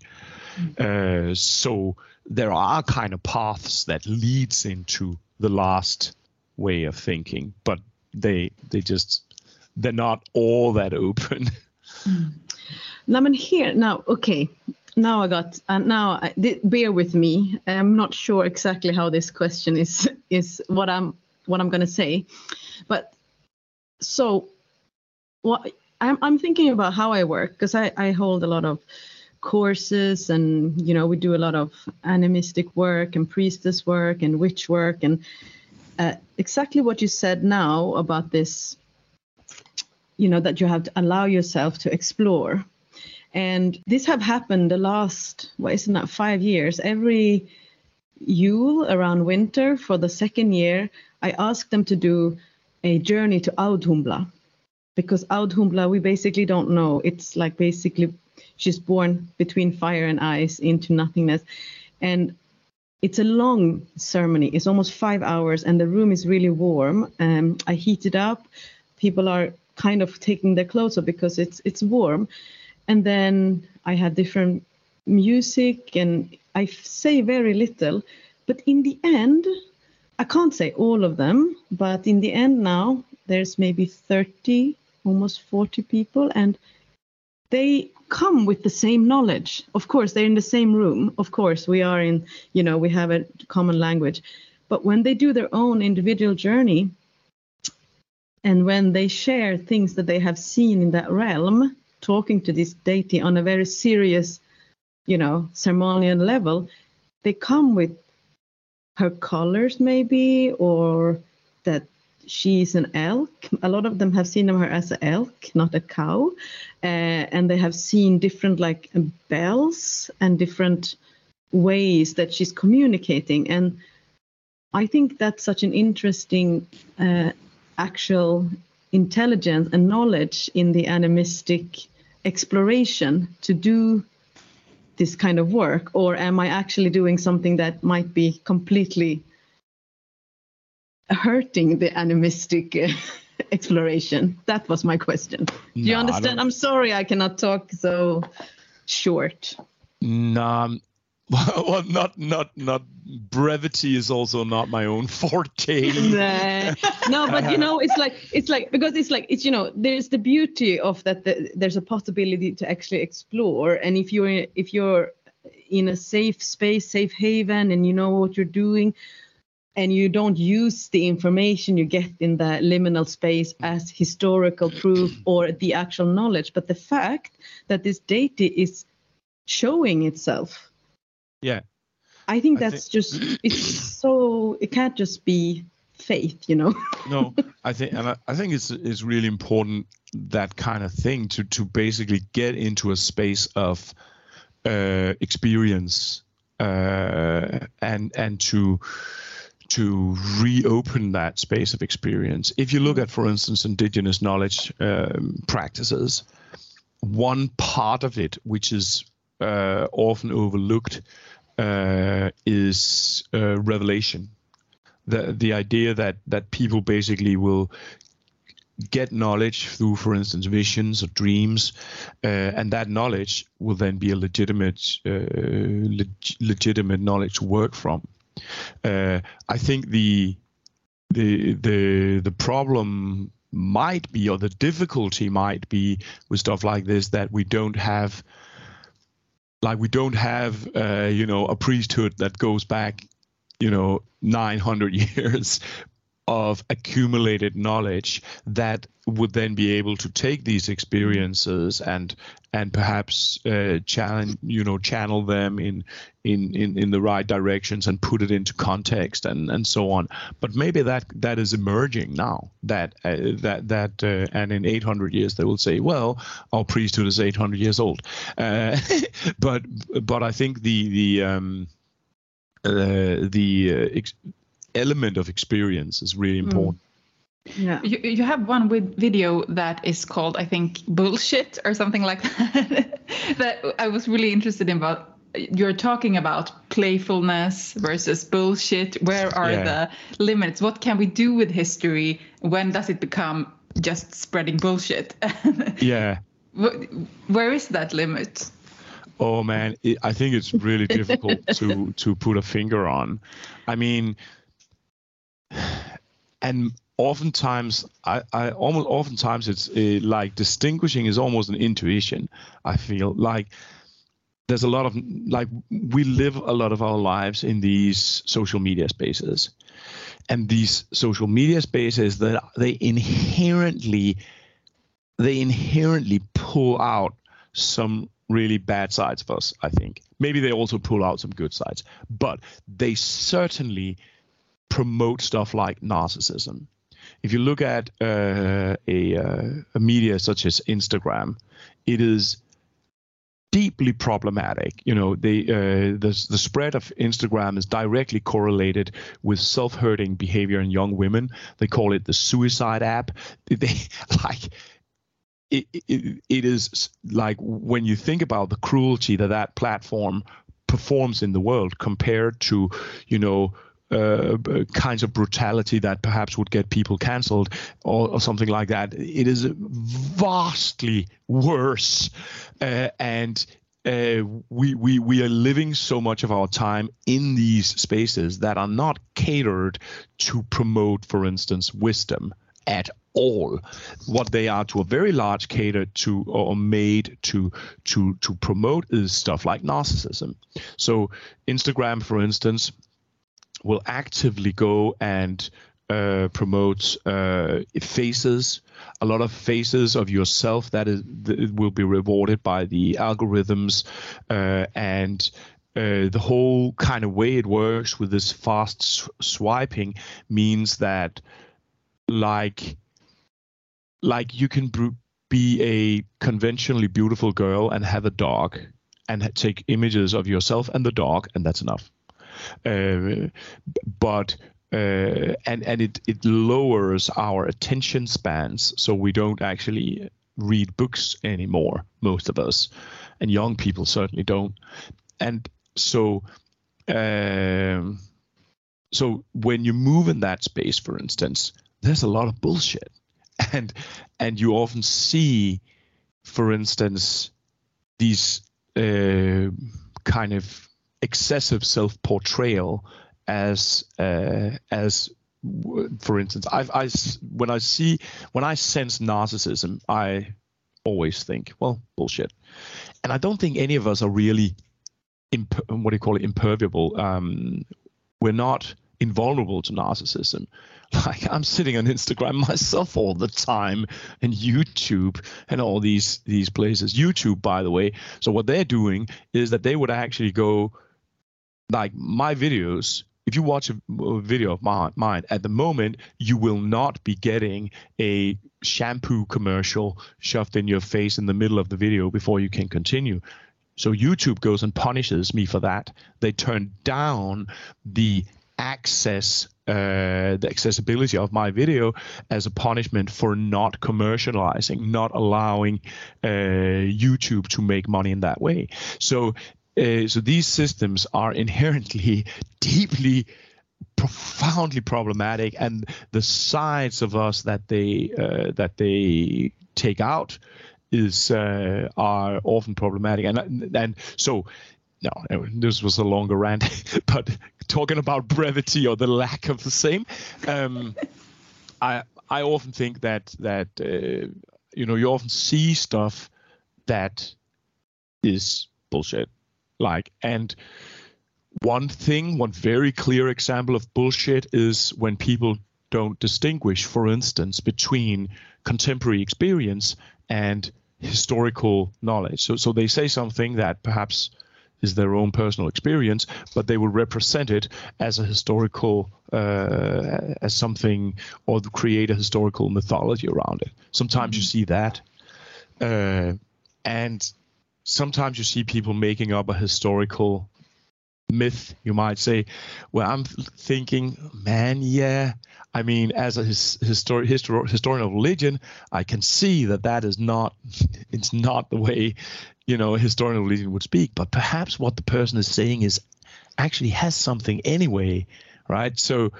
Mm. Uh, so there are kind of paths that leads into the last way of thinking, but they they just they're not all that open. Now, I'm here now. Okay, now I got. Uh, now, I, bear with me. I'm not sure exactly how this question is is what I'm what I'm going to say, but so what I'm I'm thinking about how I work because I I hold a lot of courses and you know we do a lot of animistic work and priestess work and witch work and uh, exactly what you said now about this you know that you have to allow yourself to explore. And this have happened the last what isn't that five years? Every Yule around winter for the second year I asked them to do a journey to Audhumbla because Audhumbla we basically don't know. It's like basically she's born between fire and ice into nothingness. And it's a long ceremony. It's almost five hours and the room is really warm. Um, i heat it up. People are kind of taking their clothes off because it's it's warm. And then i had different music and i say very little but in the end i can't say all of them but in the end now there's maybe 30 almost 40 people and they come with the same knowledge. Of course they're in the same room. Of course we are in you know we have a common language. But when they do their own individual journey and when they share things that they have seen in that realm talking to this deity on a very serious you know ceremonial level they come with her colors maybe or that she's an elk. A lot of them have seen her as an elk, not a cow, uh, and they have seen different like bells and different ways that she's communicating. And I think that's such an interesting uh, actual intelligence and knowledge in the animistic exploration to do this kind of work, or am I actually doing something that might be completely hurting the animistic uh, exploration? That was my question. Do you No, I understand? I'm sorry I cannot talk so short. No, um, well, not not not brevity is also not my own forte. Nah. no, but you know, it's like it's like because it's like it's you know, there's the beauty of that. The, there's a possibility to actually explore, and if you're if you're in a safe space, safe haven, and you know what you're doing, and you don't use the information you get in the liminal space as historical proof or the actual knowledge, but the fact that this deity is showing itself Yeah, I think I that's just it's so it can't just be faith, you know. no, I think, and I, I think it's it's really important that kind of thing to to basically get into a space of uh, experience uh, and and to to reopen that space of experience. If you look at, for instance, indigenous knowledge um, practices, one part of it, which is uh, often overlooked, uh, is uh, revelation. The the idea that that people basically will get knowledge through, for instance, visions or dreams, uh, and that knowledge will then be a legitimate uh, leg- legitimate knowledge to work from. Uh, I think the the the the problem might be or the difficulty might be with stuff like this that we don't have like we don't have uh, you know a priesthood that goes back you know 900 years of accumulated knowledge that would then be able to take these experiences and and perhaps uh, challenge you know channel them in, in in in the right directions and put it into context and and so on. But maybe that that is emerging now that uh, that that uh, and in 800 years they will say well our priesthood is 800 years old. Uh, but but i think the the um uh, the uh, ex- element of experience is really hmm. important. Yeah. You, you have one with video that is called, I think, bullshit or something like that. that I was really interested in. About you're talking about playfulness versus bullshit. Where are Yeah. the limits? What can we do with history? When does it become just spreading bullshit? Yeah. Where is that limit? Oh man, it, I think it's really difficult to to put a finger on. I mean, and oftentimes I, I almost oftentimes it's uh, like distinguishing is almost an intuition. I feel like there's a lot of like we live a lot of our lives in these social media spaces, and these social media spaces that they inherently they inherently pull out some really bad sides of us, I think. Maybe they also pull out some good sides, but they certainly promote stuff like narcissism. If you look at uh, a, uh, a media such as Instagram, it is deeply problematic. You know, the uh, the the spread of Instagram is directly correlated with self-hurting behavior in young women. They call it the suicide app. They like. It, it, it is like when you think about the cruelty that that platform performs in the world compared to you know uh, kinds of brutality that perhaps would get people cancelled or, or, something like that. It is vastly worse, uh, and uh, we we we are living so much of our time in these spaces that are not catered to promote, for instance, wisdom at all. What they are to a very large catered to or made to to to promote is stuff like narcissism. So Instagram, for instance, will actively go and uh, promote uh, faces, a lot of faces of yourself that is that will be rewarded by the algorithms, uh, and uh, the whole kind of way it works with this fast sw- swiping means that, like, like you can br- be a conventionally beautiful girl and have a dog, and take images of yourself and the dog, and that's enough but uh, and and it it lowers our attention spans, so we don't actually read books anymore. Most of us, and young people certainly don't. And so, um, so when you move in that space, for instance, there's a lot of bullshit, and and you often see, for instance, these uh, kind of excessive self-portrayal as uh, as for instance I, I when i see when i sense narcissism i always think well bullshit. And i don't think any of us are really imp- what do you call it impermeable um, we're not invulnerable to narcissism. Like i'm sitting on instagram myself all the time and youtube and all these these places. Youtube by the way. So what they're doing is that they would actually go like my videos if you watch a, video of my, mine at the moment you will not be getting a shampoo commercial shoved in your face in the middle of the video before you can continue so youtube goes and punishes me for that they turn down the access uh, the accessibility of my video as a punishment for not commercializing, not allowing uh, YouTube to make money in that way. So uh, so these systems are inherently deeply profoundly problematic and the sides of us that they uh, that they take out is uh, are often problematic. And and so no this was a longer rant but talking about brevity or the lack of the same um, i i often think that that uh, you know you often see stuff that is bullshit like and one thing one very clear example of bullshit is when people don't distinguish for instance between contemporary experience and historical knowledge. So so they say something that perhaps is their own personal experience but they will represent it as a historical uh, as something or create a historical mythology around it. Sometimes mm-hmm. you see that. Uh, and sometimes you see people making up a historical myth, you might say. Well, I'm thinking, man, yeah. I mean, as a his, histori- histor- historian of religion, I can see that that is not, it's not the way, you know, a historian of religion would speak. But perhaps what the person is saying is actually has something anyway, right? So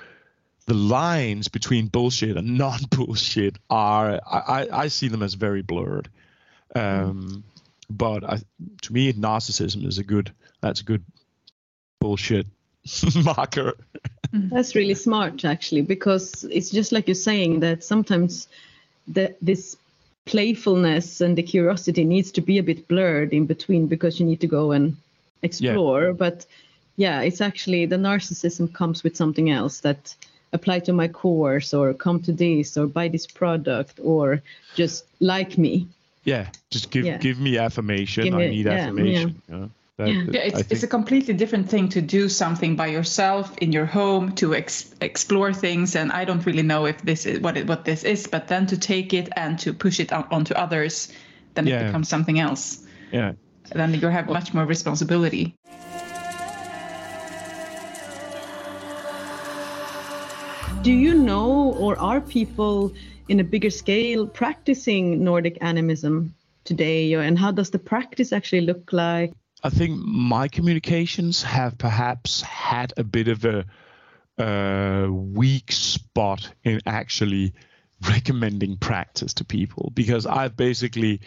the lines between bullshit and non-bullshit are, I, I see them as very blurred. Um, but I, to me, narcissism is a good. That's a good bullshit marker. Mm-hmm. That's really smart, actually, because it's just like you're saying that sometimes the, this playfulness and the curiosity needs to be a bit blurred in between because you need to go and explore. Yeah. But yeah, it's actually the narcissism comes with something else that apply to my course or come to this or buy this product or just like me yeah, just give yeah. give me affirmation. Give me, I need yeah, affirmation. Yeah. That, Yeah, I it's, think- it's a completely different thing to do something by yourself in your home to ex- explore things, and I don't really know if this is what it, what this is, but then to take it and to push it on, onto others, then Yeah. it becomes something else. yeah. Then you have much more responsibility. Do you know, or are people in a bigger scale practicing Nordic animism today? And how does the practice actually look like? I think my communications have perhaps had a bit of a uh, weak spot in actually recommending practice to people because I've basically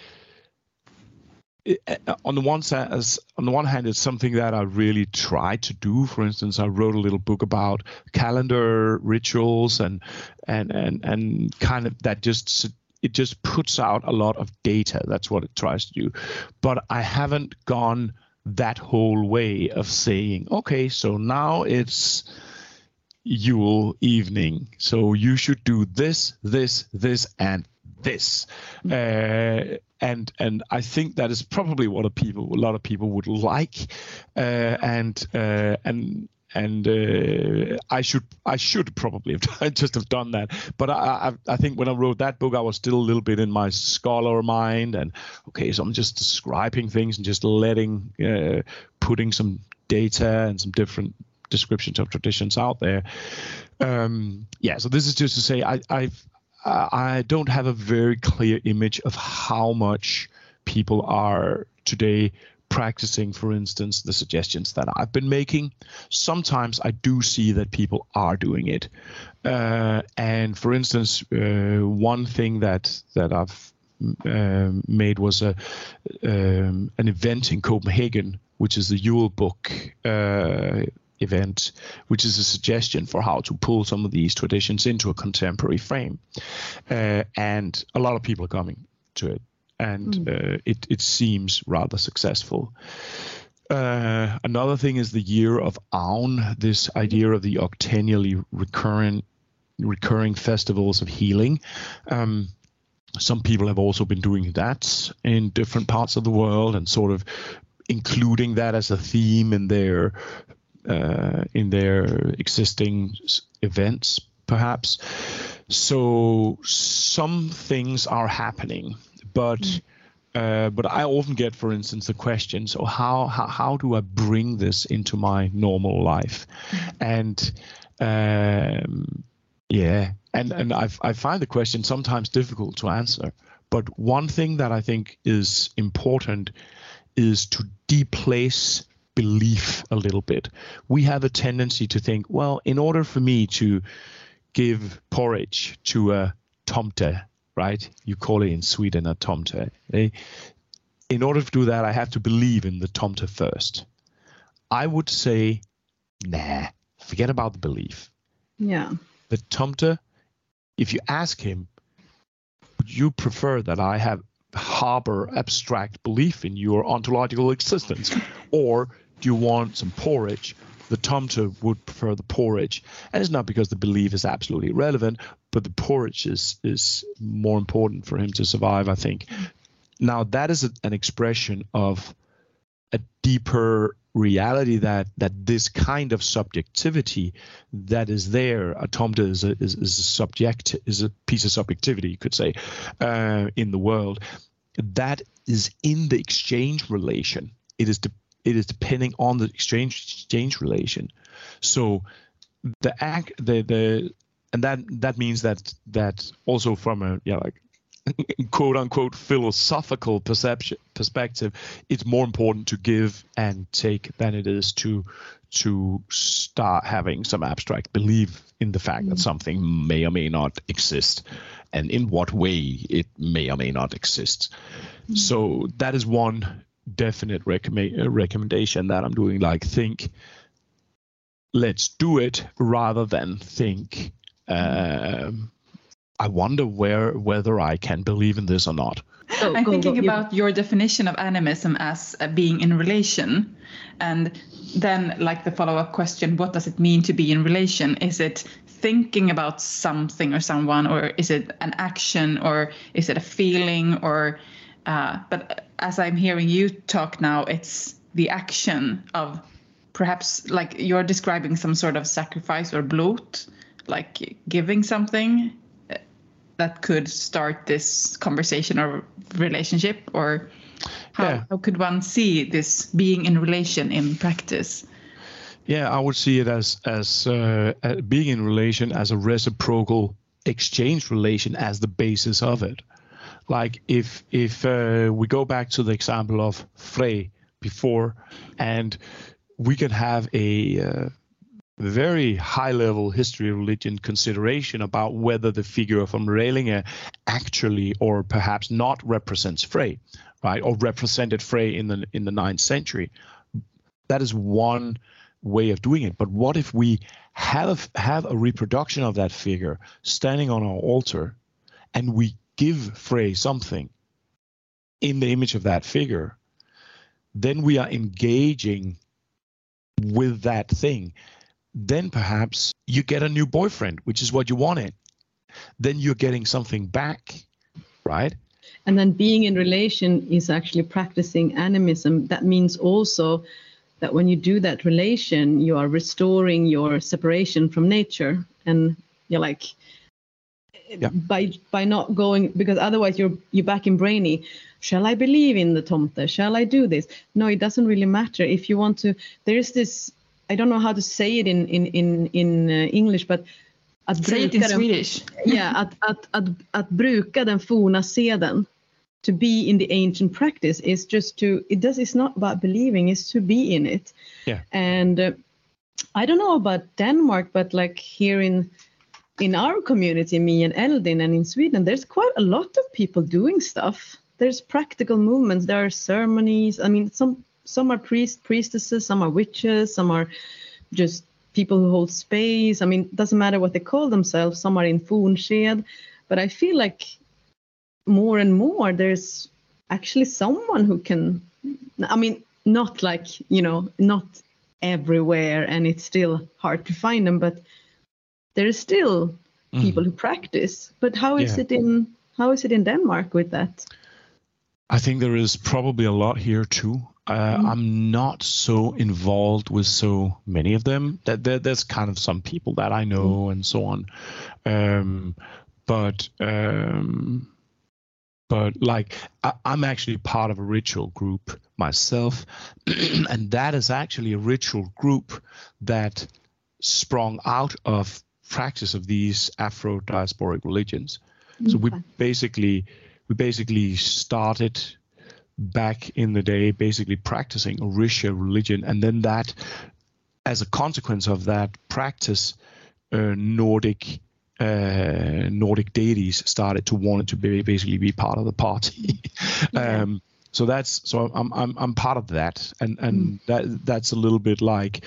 on the one side, as on the one hand, it's something that I really try to do. For instance, I wrote a little book about calendar rituals and and and and kind of that just it just puts out a lot of data. That's what it tries to do. But I haven't gone that whole way of saying, okay, so now it's Yule evening, so you should do this, this, this, and this. Uh, and and I think that is probably what a people a lot of people would like, uh, and uh, and and uh, I should I should probably have done, just have done that. But I, I I think when I wrote that book, I was still a little bit in my scholar mind, and okay, so I'm just describing things and just letting uh, putting some data and some different descriptions of traditions out there. Um, yeah, so this is just to say I I've I don't have a very clear image of how much people are today practicing, for instance, the suggestions that I've been making. Sometimes I do see that people are doing it, uh, and for instance, uh, one thing that that I've um, made was a um, an event in Copenhagen, which is the Yule Book uh, event, which is a suggestion for how to pull some of these traditions into a contemporary frame. Uh, and a lot of people are coming to it, and uh, it, it seems rather successful. Uh, another thing is the year of Aun, this idea of the octennially recurrent recurring festivals of healing. Um, some people have also been doing that in different parts of the world and sort of including that as a theme in their uh, in their existing events, perhaps. So some things are happening, but uh, but I often get, for instance, the question: So how how how do I bring this into my normal life? And um, yeah, and and I I find the question sometimes difficult to answer. But one thing that I think is important is to deplace belief a little bit. We have a tendency to think, well, in order for me to give porridge to a tomte, right? You call it in Sweden a tomte. eh? In order to do that, I have to believe in the tomte first. I would say, nah, forget about the belief. Yeah. The tomte, if you ask him, would you prefer that I have harbor abstract belief in your ontological existence, or do you want some porridge? The tomte would prefer the porridge, and it's not because the belief is absolutely irrelevant, but the porridge is is more important for him to survive. I think. Now that is a, an expression of a deeper reality that that this kind of subjectivity that is there atomta is a, is, is a subject is a piece of subjectivity you could say uh, in the world that is in the exchange relation it is de- it is depending on the exchange exchange relation. So the act the the and that that means that that also from a yeah like quote unquote philosophical perception perspective it's more important to give and take than it is to to start having some abstract belief in the fact that mm-hmm. something may or may not exist and in what way it may or may not exist. Mm-hmm. So that is one definite recommend, uh, recommendation that i'm doing like think let's do it rather than think um, I wonder where whether I can believe in this or not. Go, I'm go, thinking go. Yeah. about your definition of animism as uh, being in relation. And then, like the follow up question, what does it mean to be in relation? Is it thinking about something or someone, or is it an action, or is it a feeling? Or, uh, but as I'm hearing you talk now, it's the action of perhaps like you're describing some sort of sacrifice or blót, like giving something uh, that could start this conversation or relationship or how, Yeah. how could one see this being in relation in practice? Yeah, I would see it as as uh, uh, being in relation as a reciprocal exchange relation as the basis of it. Like if if uh, we go back to the example of Frey before, and we can have a uh, very high level history religion consideration about whether the figure of Umrelinge actually or perhaps not represents Frey, right, or represented Frey in the in the ninth century. That is one way of doing it. But what if we have have a reproduction of that figure standing on our altar, and we give Frey something in the image of that figure? Then we are engaging with that thing. Then perhaps you get a new boyfriend, which is what you wanted. Then you're getting something back, right? And then being in relation is actually practicing animism. That means also that when you do that relation, you are restoring your separation from nature. And you're like, Yeah. by by not going because otherwise you're you're back in brainy. Shall I believe in the tomte? Shall I do this? No, it doesn't really matter. If you want to, there is this. I don't know how to say it in in in in uh, English, but att Say it in den- Swedish. yeah, att, att, att, att bruka den forna seden, to be in the ancient practice is just to, it does, it's not about believing, it's to be in it. Yeah. And uh, I don't know about Denmark, but like here in, in our community, me and Eldin and in Sweden, there's quite a lot of people doing stuff. There's practical movements, there are ceremonies. I mean, some, some are priests, priestesses, some are witches, some are just people who hold space. I mean, it doesn't matter what they call themselves. Some are in Forn Sed, but I feel like more and more there's actually someone who can. I mean, not like you know, not everywhere, and it's still hard to find them, but there is still people who practice. But how is Yeah. it in how is it in Denmark with that? I think there is probably a lot here too. Uh, I'm not so involved with so many of them. That there, there's kind of some people that I know and so on, um, but um, but like I, I'm actually part of a ritual group myself, and that is actually a ritual group that sprung out of practice of these Afro diasporic religions. So we basically we basically started back in the day basically practicing Orisha religion and then that as a consequence of that practice uh, Nordic uh, Nordic deities started to want it to be basically be part of the party. Um, so that's so I'm, I'm I'm part of that and and that that's a little bit like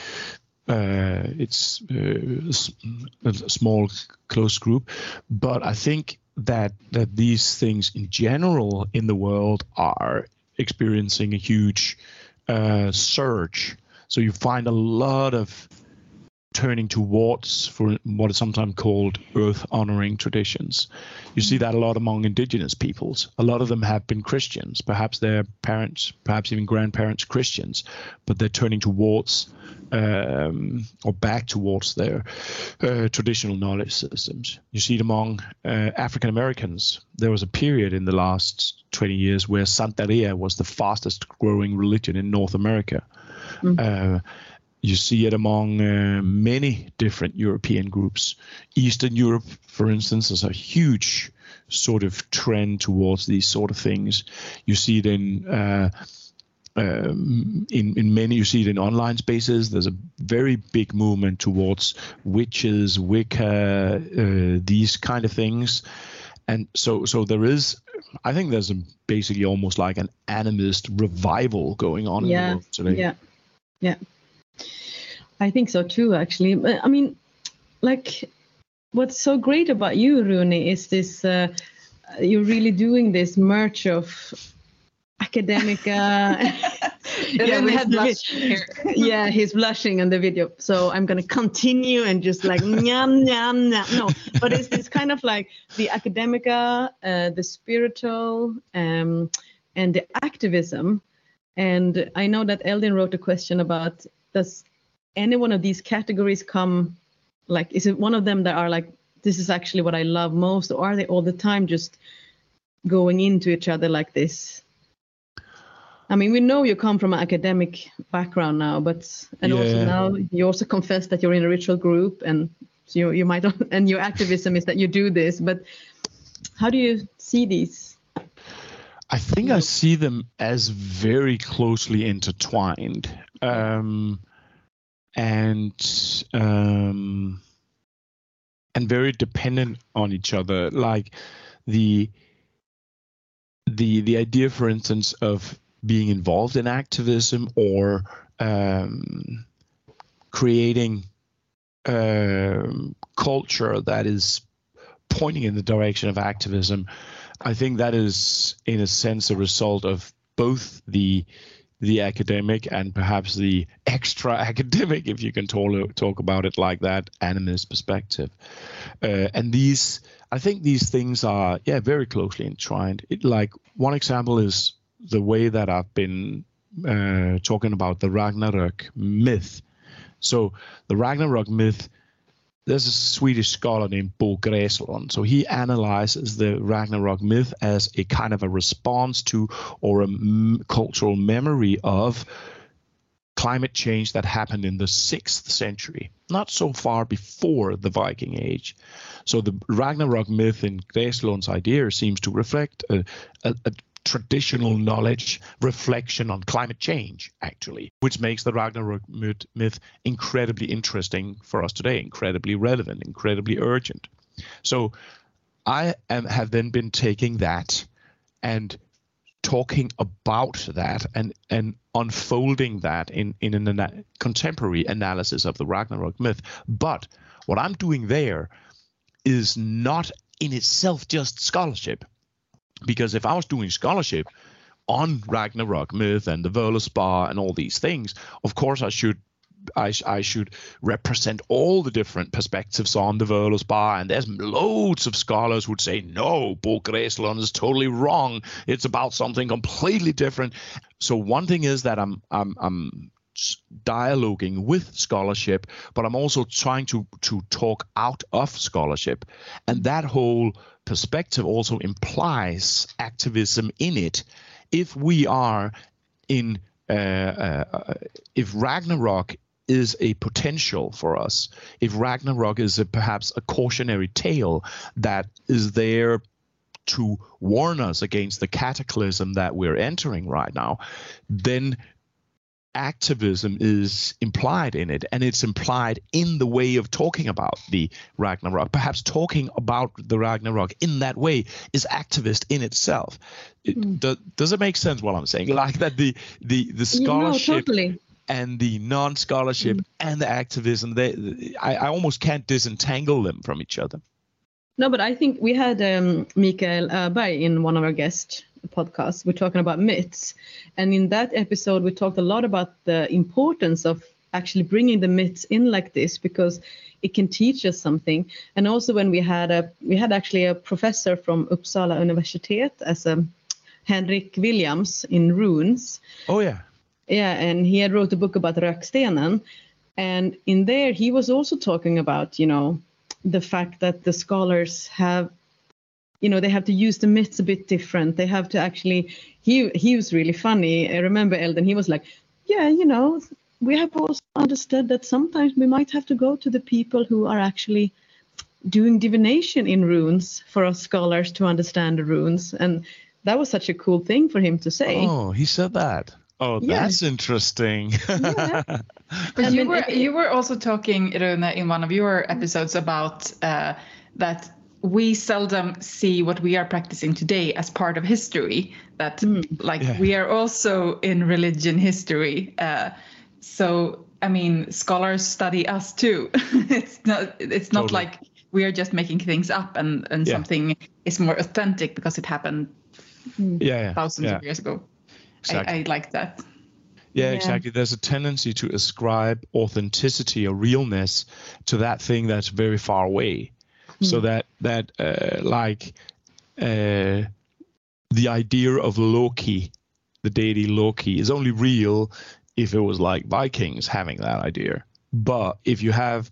uh, it's uh, a small close group but I think that that these things in general in the world are experiencing a huge uh, surge. So you find a lot of turning towards for what is sometimes called earth honoring traditions. You see that a lot among indigenous peoples. A lot of them have been Christians, perhaps their parents, perhaps even grandparents Christians, but they're turning towards um, or back towards their uh, traditional knowledge systems. You see it among uh, African Americans. There was a period in the last 20 years where Santeria was the fastest growing religion in North America. Uh, you see it among uh, many different European groups. Eastern Europe, for instance, is a huge sort of trend towards these sort of things. You see it in uh, um, in in many. You see it in online spaces. There's a very big movement towards witches, Wicca, uh, these kind of things, and so so there is. I think there's a, basically almost like an animist revival going on in the Yeah, world today. Yeah, yeah. I think so too, actually. But, I mean, like, what's so great about you, Rune is this uh, you're really doing this merge of academica. yeah, we we had had blush yeah, he's blushing on the video. So I'm gonna continue and just like nyam nyam nyam. No, but it's this kind of like the academica, uh, the spiritual, um, and the activism. And I know that Eldin wrote a question about does any one of these categories come like is it one of them that are like this is actually what I love most or are they all the time just going into each other like this? I mean, we know you come from an academic background now, but and also now you also confess that you're in a ritual group, and so you you might and your activism is that you do this. But how do you see these? I think I see them as very closely intertwined, um, and um, and very dependent on each other. Like the the the idea, for instance, of being involved in activism or um, creating um, culture that is pointing in the direction of activism. I think that is, in a sense, a result of both the the academic and perhaps the extra academic, if you can talk talk about it like that, animist perspective. Uh, and these, I think, these things are yeah very closely entwined. It, like one example is the way that I've been uh, talking about the Ragnarok myth. So the Ragnarok myth there's a Swedish scholar named Bo Gräslund. So he analyzes the Ragnarok myth as a kind of a response to or a m- cultural memory of climate change that happened in the sixth century, not so far before the Viking Age. So the Ragnarok myth in Gräslund's idea seems to reflect a, a, a traditional knowledge reflection on climate change, actually, which makes the Ragnarok myth, incredibly interesting for us today, incredibly relevant, incredibly urgent. So I am, have then been taking that and talking about that and and unfolding that in in an ana- contemporary analysis of the Ragnarok myth. But what I'm doing there is not in itself just scholarship because if I was doing scholarship on Ragnarok myth and the Völuspá and all these things, of course I should I, I should represent all the different perspectives on the Völuspá, and there's loads of scholars would say no, Bo is totally wrong. It's about something completely different. So one thing is that I'm I'm I'm dialoguing with scholarship, but I'm also trying to to talk out of scholarship, and that whole perspective also implies activism in it. If we are in uh, uh, if Ragnarok is a potential for us, if Ragnarok is a, perhaps a cautionary tale that is there to warn us against the cataclysm that we're entering right now, then activism is implied in it and it's implied in the way of talking about the ragnarok. Perhaps talking about the ragnarok in that way is activist in itself. It, do- does it make sense what i'm saying? Like that the the the scholarship totally. and the non-scholarship and the activism they I, I almost can't disentangle them from each other. No, but I think we had um, Mikael Öberg in one of our guest podcasts. We're talking about myths, and in that episode, we talked a lot about the importance of actually bringing the myths in like this because it can teach us something. And also, when we had a we had actually a professor from Uppsala Universitet as a Henrik Williams in runes. oh yeah Yeah, and he had wrote a book about Rökstenen, and in there he was also talking about you know the fact that the scholars have you know they have to use the myths a bit different. They have to actually he he was really funny. I remember Eldin. He was like, yeah, you know, we have also understood that sometimes we might have to go to the people who are actually doing divination in runes for us scholars to understand the runes and that was such a cool thing for him to say oh he said that oh Yeah. that's interesting But And you then were it- you were also talking, Rune, in one of your episodes about uh, that we seldom see what we are practicing today as part of history. That like Yeah. we are also in religion history. Uh, so I mean, scholars study us too. it's not it's not Totally. like we are just making things up and and Yeah. something is more authentic because it happened yeah yeah thousands yeah of years ago. exactly. I, I like that. Yeah, Yeah. exactly. There's a tendency to ascribe authenticity or realness to that thing that's very far away. So that that uh, like uh, the idea of Loki the deity Loki is only real if it was like Vikings having that idea. But if you have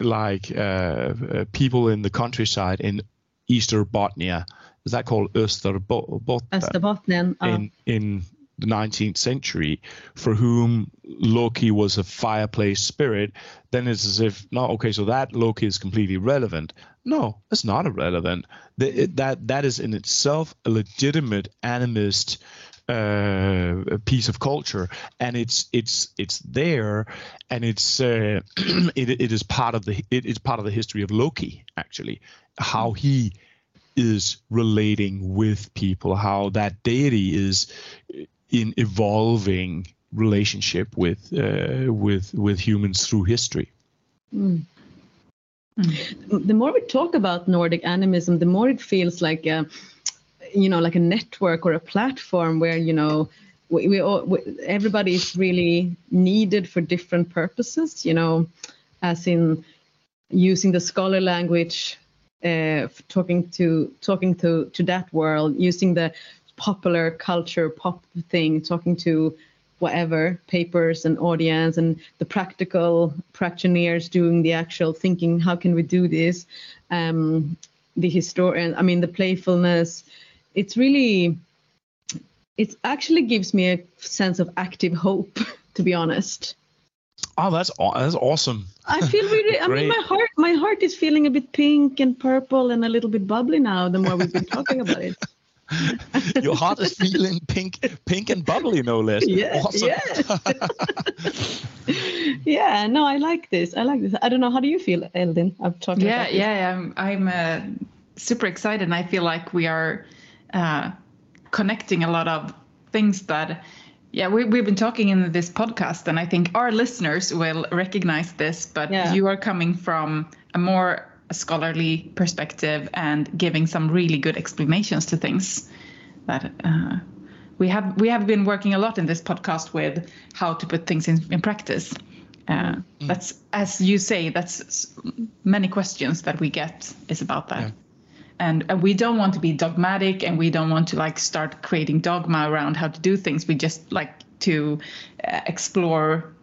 like uh, uh, people in the countryside in Easterbotnia, is that called Österbotten? Österbotten. Uh. In in the 19th century, for whom Loki was a fireplace spirit, then it's as if no, okay, so that Loki is completely relevant. No, it's not irrelevant. That that is in itself a legitimate animist uh, piece of culture, and it's it's it's there, and it's uh, it, it is part of the it is part of the history of Loki actually, how he is relating with people, how that deity is in evolving relationship with uh, with with humans through history. Mm. The more we talk about Nordic animism, the more it feels like. Uh, you know like a network or a platform where you know we, we, all, we, everybody is really needed for different purposes you know as in using the scholar language uh, talking to talking to to that world using the popular culture pop thing talking to whatever papers and audience and the practical practitioners doing the actual thinking how can we do this? Um, the historian i mean the playfulness. It's really it actually gives me a sense of active hope to be honest. Oh that's that's awesome. I feel really i mean my heart my heart is feeling a bit pink and purple and a little bit bubbly now the more we've been talking about it your heart is feeling pink pink and bubbly no less yeah awesome. yes. yeah no i like this i like this i don't know how do you feel eldin i'm talking yeah yeah i'm i'm uh, super excited and i feel like we are uh, connecting a lot of things that yeah we, we've been talking in this podcast and i think our listeners will recognize this but yeah. you are coming from a more scholarly perspective and giving some really good explanations to things that uh, we have we have been working a lot in this podcast with how to put things in, in practice. Uh, mm. that's as you say that's many questions that we get is about that. Yeah. And, and we don't want to be dogmatic and we don't want to like start creating dogma around how to do things. We just like to uh, explore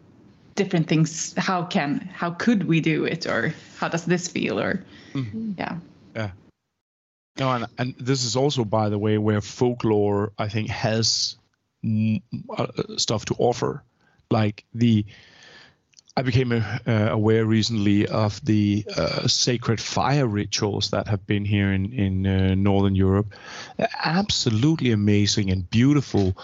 different things how can how could we do it or how does this feel or mm-hmm. yeah yeah no and, and this is also by the way where folklore i think has m- uh, stuff to offer like the I became uh, aware recently of the uh, sacred fire rituals that have been here in in uh, northern Europe. Absolutely amazing and beautiful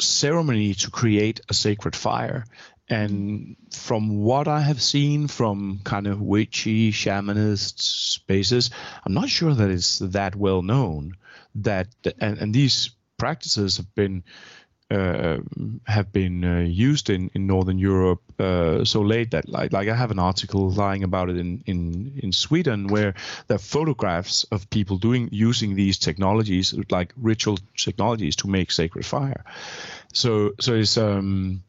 ceremony to create a sacred fire. And from what I have seen from kind of witchy shamanist spaces, I'm not sure that it's that well known. That and, and these practices have been uh, have been uh, used in, in Northern Europe uh, so late that like like I have an article lying about it in, in, in Sweden where there are photographs of people doing using these technologies like ritual technologies to make sacred fire. So so it's um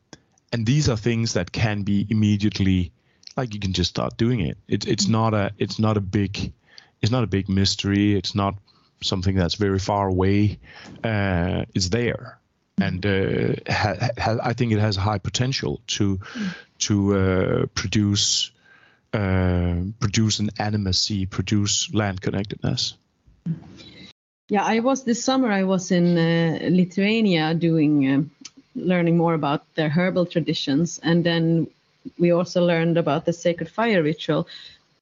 and these are things that can be immediately like you can just start doing it. It's it's not a it's not a big it's not a big mystery. It's not something that's very far away. Uh, it's there and uh, ha, ha, I think it has high potential to to uh, produce uh, produce an animacy, produce land connectedness. Yeah, I was this summer. I was in uh, Lithuania doing uh, learning more about their herbal traditions, and then we also learned about the sacred fire ritual.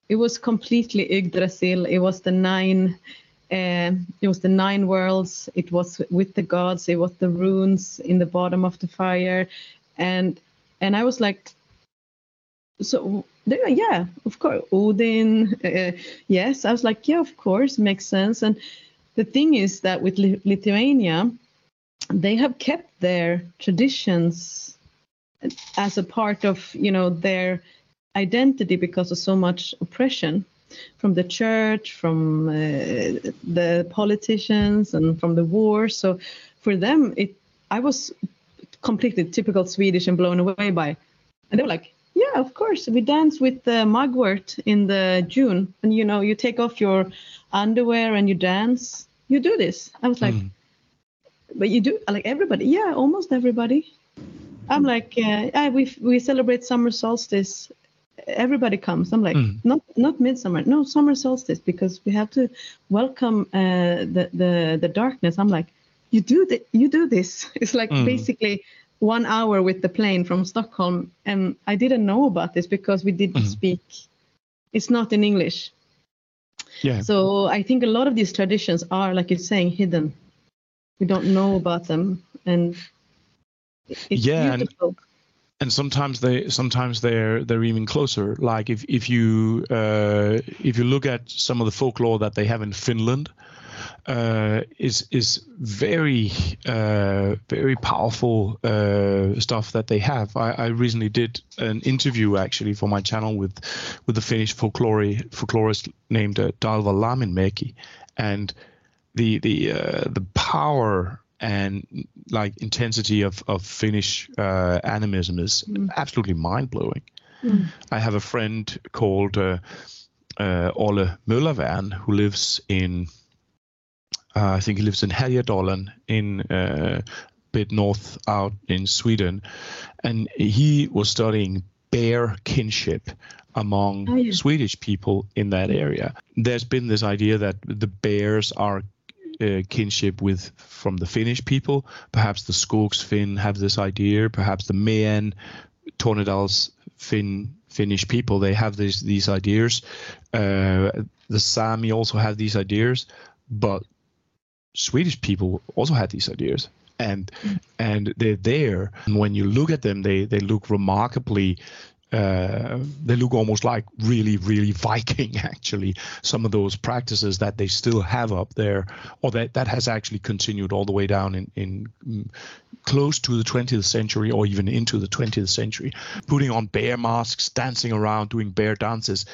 It was completely Yggdrasil. It was the nine uh, it was the nine worlds. It was with the gods. It was the runes in the bottom of the fire, and and I was like, so yeah, of course, Odin. Uh, yes, I was like, yeah, of course, makes sense. And the thing is that with Lithuania, they have kept their traditions as a part of you know their identity because of so much oppression from the church, from uh, the politicians, and from the war. So for them, it I was completely typical Swedish and blown away by, and they were like, "Yeah, of course, we dance with the mugwort in the June, and you know, you take off your underwear and you dance. You do this." I was like. Mm. But you do like everybody. Yeah, almost everybody. I'm like, uh, yeah, we we celebrate summer solstice. Everybody comes. I'm like, Mm. not not midsummer, no summer solstice because we have to welcome uh, the the the darkness. I'm like, you do that. You do this. It's like Mm. basically one hour with the plane from Stockholm, and I didn't know about this because we didn't Mhm. speak. It's not in English. Yeah. So I think a lot of these traditions are, like you're saying, hidden. We don't know about them, and it's Yeah, and- and sometimes they sometimes they're they're even closer. Like if if you uh, if you look at some of the folklore that they have in Finland uh, is is very uh, very powerful uh, stuff that they have. I, I recently did an interview actually for my channel with with the Finnish folklore folklorist named uh, Dalva Laminmäki and the the uh, the power and like intensity of of Finnish uh, animism is absolutely mind blowing. I have a friend called uh, uh, Ole who lives in uh, I think he lives in Härjedalen in uh, bit north out in Sweden, and he was studying bear kinship among Oh, yeah. Swedish people in that area. There's been this idea that the bears are uh, kinship with from the Finnish people. Perhaps the Skogsfinn have this idea. Perhaps the Meän, Tornedal's Finn Finnish people they have these these ideas. Uh, the Sami also have these ideas, but Swedish people also had these ideas, and and they're there. And when you look at them, they they look remarkably. Uh, they look almost like really, really Viking. Actually, some of those practices that they still have up there, or that that has actually continued all the way down in in mm, close to the 20th century, or even into the 20th century, putting on bear masks, dancing around, doing bear dances.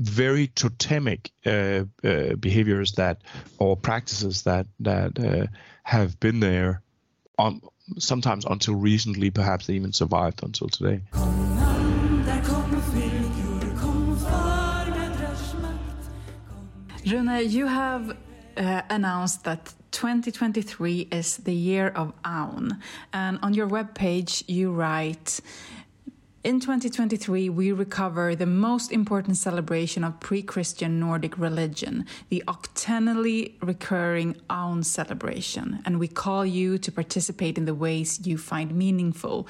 Very totemic uh, uh, behaviors that or practices that that uh, have been there on sometimes until recently perhaps they even survived until today Rune, you have uh, announced that 2023 is the year of Aun, and on your webpage you write. In 2023, we recover the most important celebration of pre Christian Nordic religion, the octennially recurring Aun celebration, and we call you to participate in the ways you find meaningful.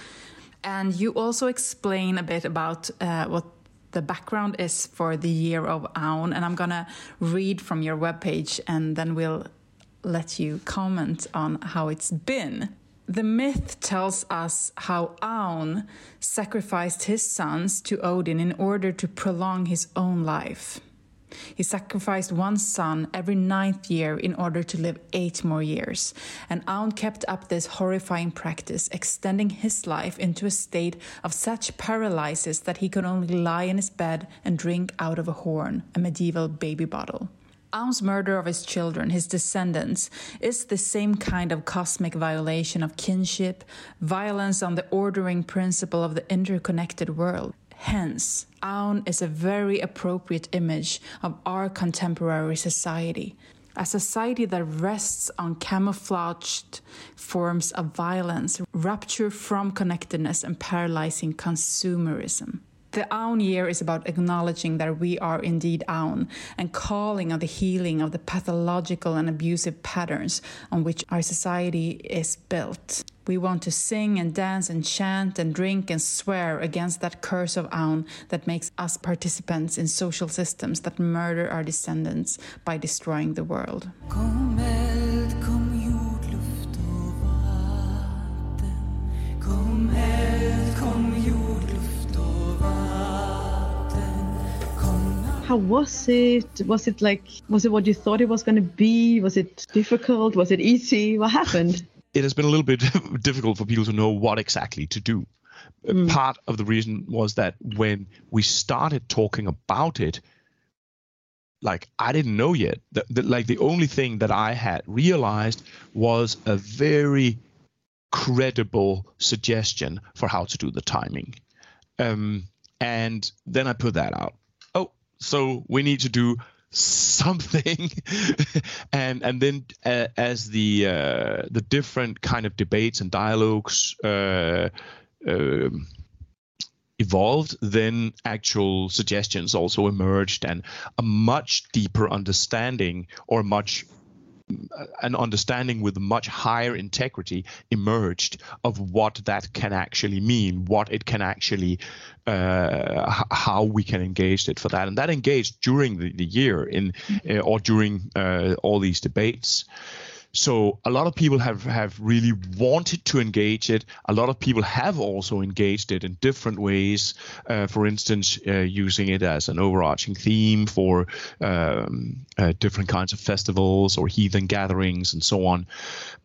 And you also explain a bit about uh, what the background is for the year of Aun, and I'm gonna read from your webpage and then we'll let you comment on how it's been. The myth tells us how Aun sacrificed his sons to Odin in order to prolong his own life. He sacrificed one son every ninth year in order to live eight more years. And Aun kept up this horrifying practice, extending his life into a state of such paralysis that he could only lie in his bed and drink out of a horn, a medieval baby bottle. Aun's murder of his children, his descendants, is the same kind of cosmic violation of kinship, violence on the ordering principle of the interconnected world. Hence, Aun is a very appropriate image of our contemporary society. A society that rests on camouflaged forms of violence, rupture from connectedness, and paralyzing consumerism. The Aun year is about acknowledging that we are indeed Aun and calling on the healing of the pathological and abusive patterns on which our society is built. We want to sing and dance and chant and drink and swear against that curse of Aun that makes us participants in social systems that murder our descendants by destroying the world. How was it? Was it like, was it what you thought it was going to be? Was it difficult? Was it easy? What happened? it has been a little bit difficult for people to know what exactly to do. Uh, Part of the reason was that when we started talking about it, like I didn't know yet. The, the, like the only thing that I had realized was a very credible suggestion for how to do the timing, um, and then I put that out. So we need to do something. And and then uh, as the uh, the different kind of debates and dialogues uh, um, evolved then actual suggestions also emerged and a much deeper understanding or much an understanding with much higher integrity emerged of what that can actually mean, what it can actually, uh, how we can engage it for that, and that engaged during the, the year in uh, or during uh, all these debates. So a lot of people have have really wanted to engage it. A lot of people have also engaged it in different ways. Uh, for instance, uh, using it as an overarching theme for um, uh, different kinds of festivals or heathen gatherings and so on.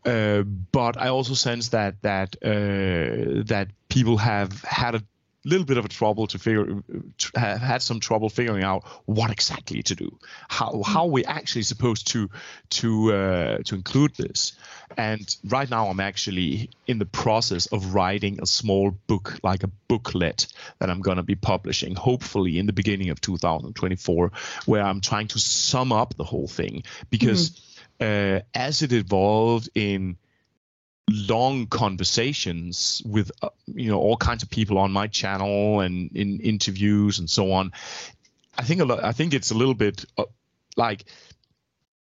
Uh, but I also sense that that uh, that people have had a little bit of a trouble to figure have had some trouble figuring out what exactly to do how how we actually supposed to to uh, to include this. And right now i'm actually in the process of writing a small book like a booklet that i'm going to be publishing hopefully in the beginning of 2024 where i'm trying to sum up the whole thing. Because uh, as it evolved in long conversations with uh, you know all kinds of people on my channel and in interviews and so on. I think a lot i think it's a little bit uh, like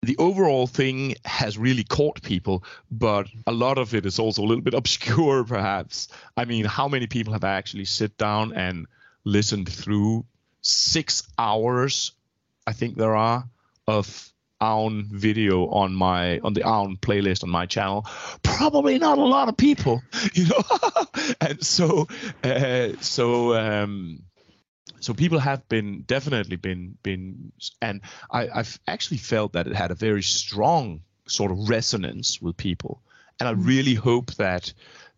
the overall thing has really caught people but a lot of it is also a little bit obscure perhaps. I mean how many people have actually sit down and listened through 6 hours i think there are of Aun video on my on the Aun playlist on my channel. Probably not a lot of people you know? And so uh, so um so people have been definitely been been and I, I've actually felt that it had a very strong sort of resonance with people. And I really hope that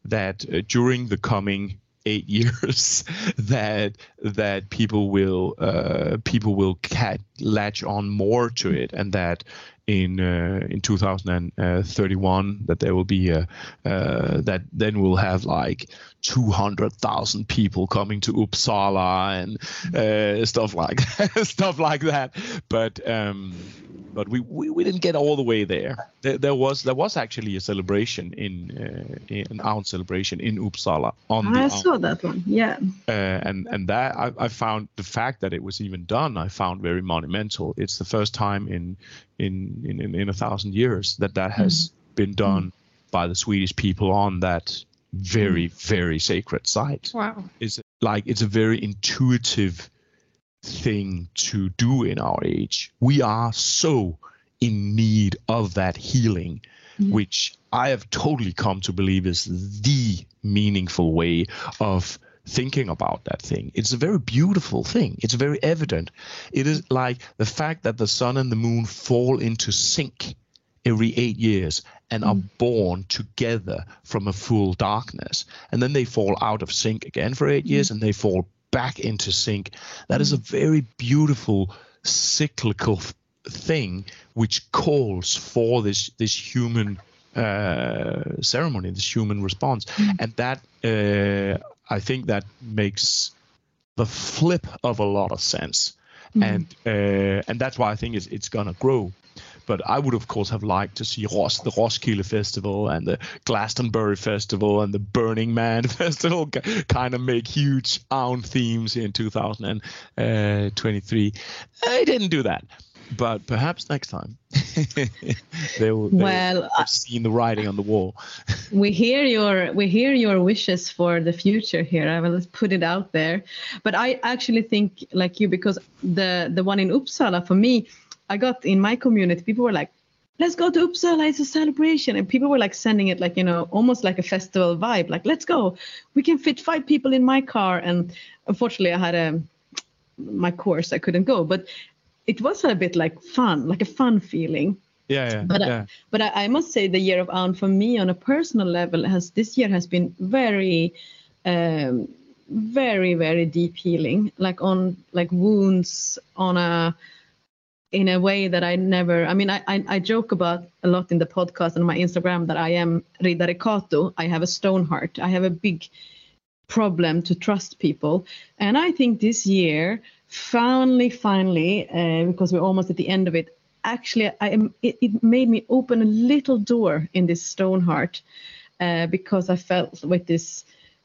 that uh, during the coming eight years that that people will uh, people will cat, latch on more to it and that in uh, in 2031 that there will be a uh, that then we'll have like 200,000 people coming to Uppsala and uh, stuff like stuff like that but um but we, we, we didn't get all the way there. There, there was there was actually a celebration in, uh, in an Aun celebration in Uppsala on the I saw that one. Yeah. uh, and and that I, I found the fact that it was even done I found very monumental. It's the first time in in in, in, in a thousand years that that has mm. been mm. done by the Swedish people on that very mm. very sacred site. Wow. It's like it's a very intuitive thing to do in our age. We are so in need of that healing, which I have totally come to believe is the meaningful way of thinking about that thing. It's a very beautiful thing. It's very evident. It is like the fact that the sun and the moon fall into sync every eight years and are born together from a full darkness. And then they fall out of sync again for eight years and they fall back into sync. That is a very beautiful cyclical thing which calls for this this human uh, ceremony, this human response, and that uh, I think that makes the flip of a lot of sense, and uh, and that's why I think it's it's gonna grow. But I would of course have liked to see Ros- the Roskilde Festival and the Glastonbury Festival and the Burning Man Festival kind of make huge Aun themes in 2023. I didn't do that, but perhaps next time. They will. They Well, will have seen the writing on the wall. we hear your we hear your wishes for the future here. I will just put it out there. But i actually think like you because the the one in uppsala for me i got in my community people were like let's go to uppsala it's a celebration. And people were like sending it like you know almost like a festival vibe like let's go. We can fit five people in my car. And unfortunately i had a my course i couldn't go. But it was a bit like fun like a fun feeling. Yeah, yeah, but yeah. I, but I, I must say the year of Aun for me on a personal level has this year has been very um, very very deep healing like on like wounds on a in a way that I never I mean I, I I joke about a lot in the podcast and my Instagram that I am Riddare Kato I have a stone heart. I have a big problem to trust people. And I think this year finally, finally, uh, because we're almost at the end of it, actually, I am. It, it made me open a little door in this stone heart uh, because I felt with this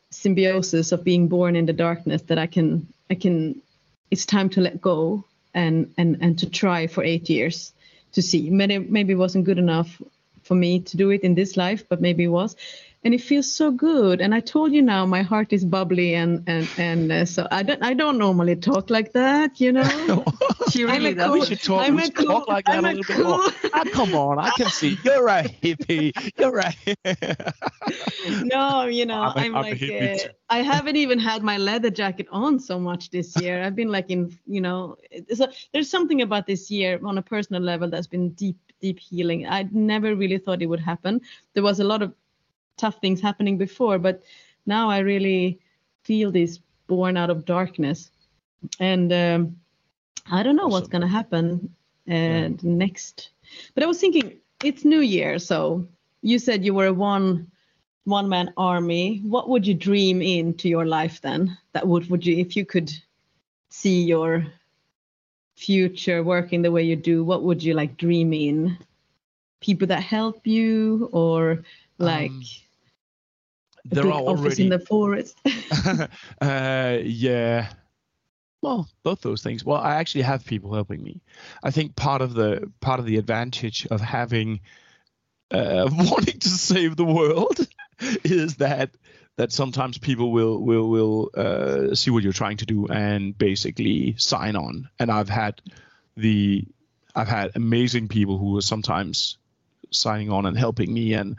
symbiosis of being born in the darkness that I can, I can. It's time to let go and and and to try for eight years to see. Maybe maybe it wasn't good enough for me to do it in this life, but maybe it was. And it feels so good. And I told you now, my heart is bubbly, and and and uh, so I don't I don't normally talk like that, you know. She I'm really does. cool- we should talk, we should cool- talk like that I'm a little bit more. cool- Ah, come on, I can see you're a hippie. You're right no, you know, I'm a- I'm, I'm like, uh. I haven't even had my leather jacket on so much this year. I've been like in, you know, so there's something about this year on a personal level that's been deep, deep healing. I never really thought it would happen. There was a lot of tough things happening before, but now I really feel this born out of darkness, and um, I don't know what's gonna happen uh, Yeah. next. But I was thinking, it's New Year, so you said you were a one one man army. What would you dream into your life then? That would would you if you could see your future working the way you do, what would you like dream in? People that help you or like Um, there big are office already in the forest? uh, yeah. Well, both those things. Well, I actually have people helping me. I think part of the part of the advantage of having uh, wanting to save the world is that that sometimes people will will will uh, see what you're trying to do and basically sign on. And I've had the I've had amazing people who are sometimes signing on and helping me and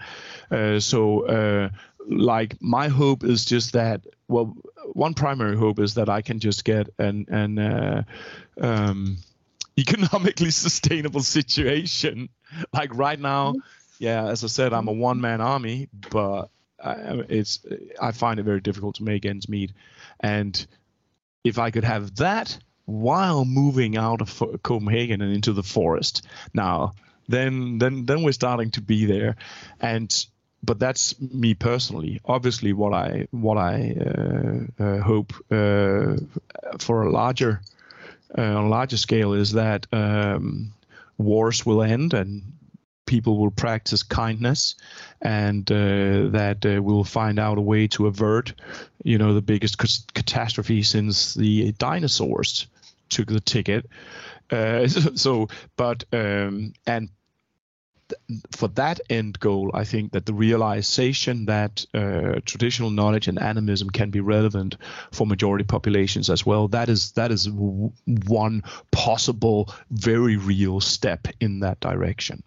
uh, so uh, like my hope is just that well one primary hope is that i can just get an an uh, um, economically sustainable situation. Like right now yeah as i said i'm a one-man army but I, it's i find it very difficult to make ends meet. And if i could have that while moving out of copenhagen and into the forest. Now then then then we're starting to be there. And but that's me personally. Obviously what i what i uh, uh, hope uh, for a larger uh, on a larger scale is that um, wars will end and people will practice kindness and uh, that uh, we'll find out a way to avert you know the biggest catastrophe since the dinosaurs took the ticket. So but um, and for that end goal, I think that the realization that uh, traditional knowledge and animism can be relevant for majority populations as well, that is that is w- one possible, very real step in that direction.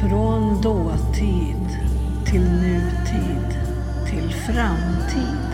Från dåtid till nutid till framtid.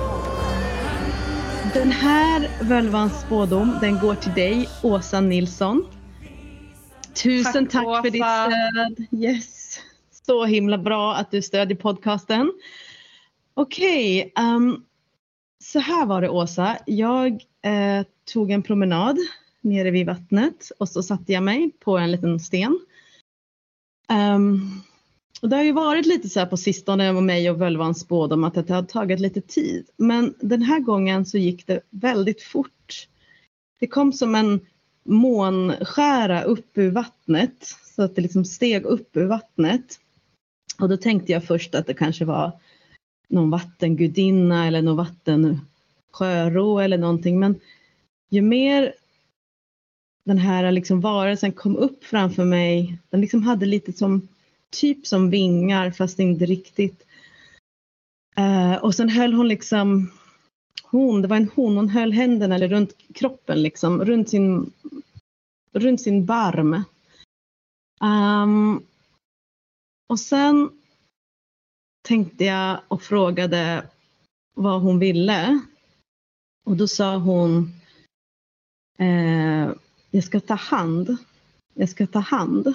Den här völvans spådom, den går till dig, Åsa Nilsson. Tusen Tack, tack, för ditt stöd. Yes. Så himla bra att du stödjer podcasten. Okej, ehm, så här var det Åsa. Jag eh, tog en promenad nere vid vattnet och så satte jag mig på en liten sten. Ehm, och det har ju varit lite så här på sistone med mig och völvans spådom att det har tagit lite tid. Men den här gången så gick det väldigt fort. Det kom som en månskära upp ur vattnet så att det liksom steg upp ur vattnet. Och då tänkte jag först att det kanske var någon vattengudinna eller någon vattensjörå eller någonting. Men ju mer den här liksom varelsen kom upp framför mig, den liksom hade lite som typ som vingar fast inte riktigt. Eh, och sen höll hon liksom, hon, det var en hon, hon höll händerna eller runt kroppen liksom, runt sin, runt sin barm. Um, och sen tänkte jag och frågade vad hon ville. Och då sa hon Eh, jag ska ta hand. Jag ska ta hand.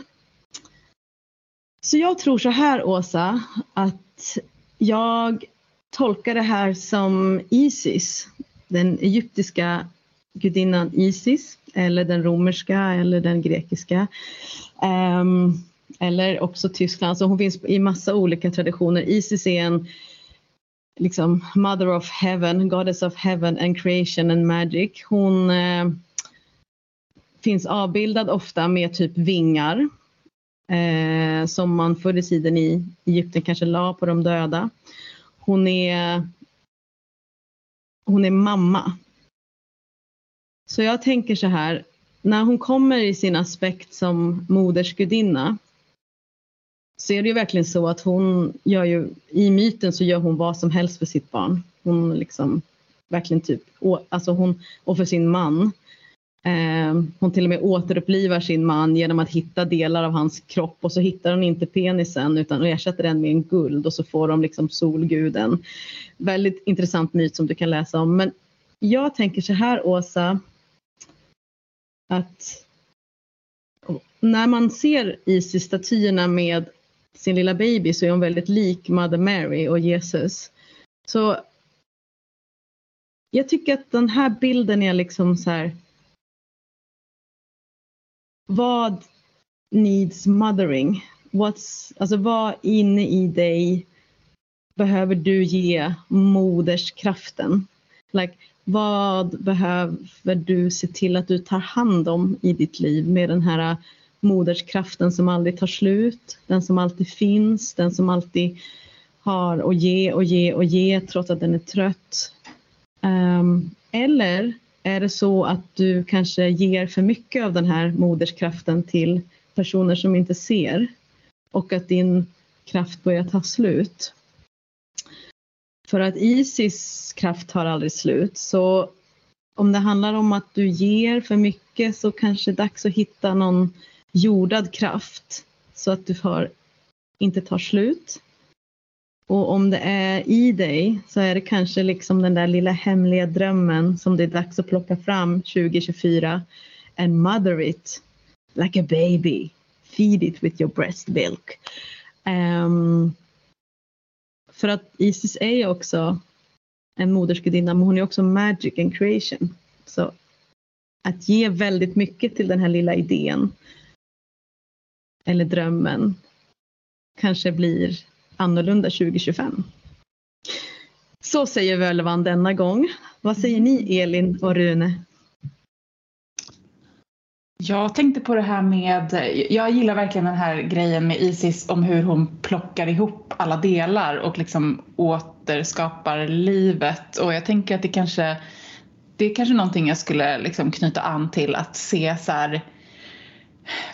Så jag tror så här Åsa, att jag tolkar det här som Isis, den egyptiska gudinnan Isis eller den romerska eller den grekiska. Um, eller också Tyskland, så hon finns i massa olika traditioner. Isis är en liksom mother of heaven, goddess of heaven and creation and magic. Hon eh, finns avbildad ofta med typ vingar eh, som man förr i tiden i Egypten kanske la på de döda. Hon är, hon är mamma. Så jag tänker så här, när hon kommer i sin aspekt som modersgudinna så är det ju verkligen så att hon gör ju, i myten så gör hon vad som helst för sitt barn. Hon liksom verkligen typ, alltså hon, och för sin man. Eh, hon till och med återupplivar sin man genom att hitta delar av hans kropp och så hittar hon inte penisen utan ersätter den med en guld och så får de liksom solguden. Väldigt intressant myt som du kan läsa om. Men jag tänker så här Åsa, att när man ser Isis-statyerna med sin lilla baby så är hon väldigt lik Mother Mary och Jesus. Så jag tycker att den här bilden är liksom så här. Vad needs mothering? What's, alltså vad inne i dig behöver du ge moderskraften? Like, vad behöver du se till att du tar hand om i ditt liv med den här moderskraften som aldrig tar slut, den som alltid finns, den som alltid har att ge och ge och ge trots att den är trött. Um, eller är det så att du kanske ger för mycket av den här moderskraften till personer som inte ser och att din kraft börjar ta slut? För att Isis kraft tar aldrig slut. Så om det handlar om att du ger för mycket så kanske det är dags att hitta någon jordad kraft så att du har, inte tar slut. Och om det är i dig så är det kanske liksom den där lilla hemliga drömmen som det är dags att plocka fram 2024 and mother it like a baby. Feed it with your breast milk. Um, för att Isis är ju också en modersgudinna men hon är också magic and creation. Så att ge väldigt mycket till den här lilla idén eller drömmen kanske blir annorlunda 2025. Så säger Völvan denna gång. Vad säger ni Elin och Rune? Jag tänkte på det här med, jag gillar verkligen den här grejen med Isis om hur hon plockar ihop alla delar och liksom återskapar livet och jag tänker att det kanske, det är kanske någonting jag skulle liksom knyta an till att se så här,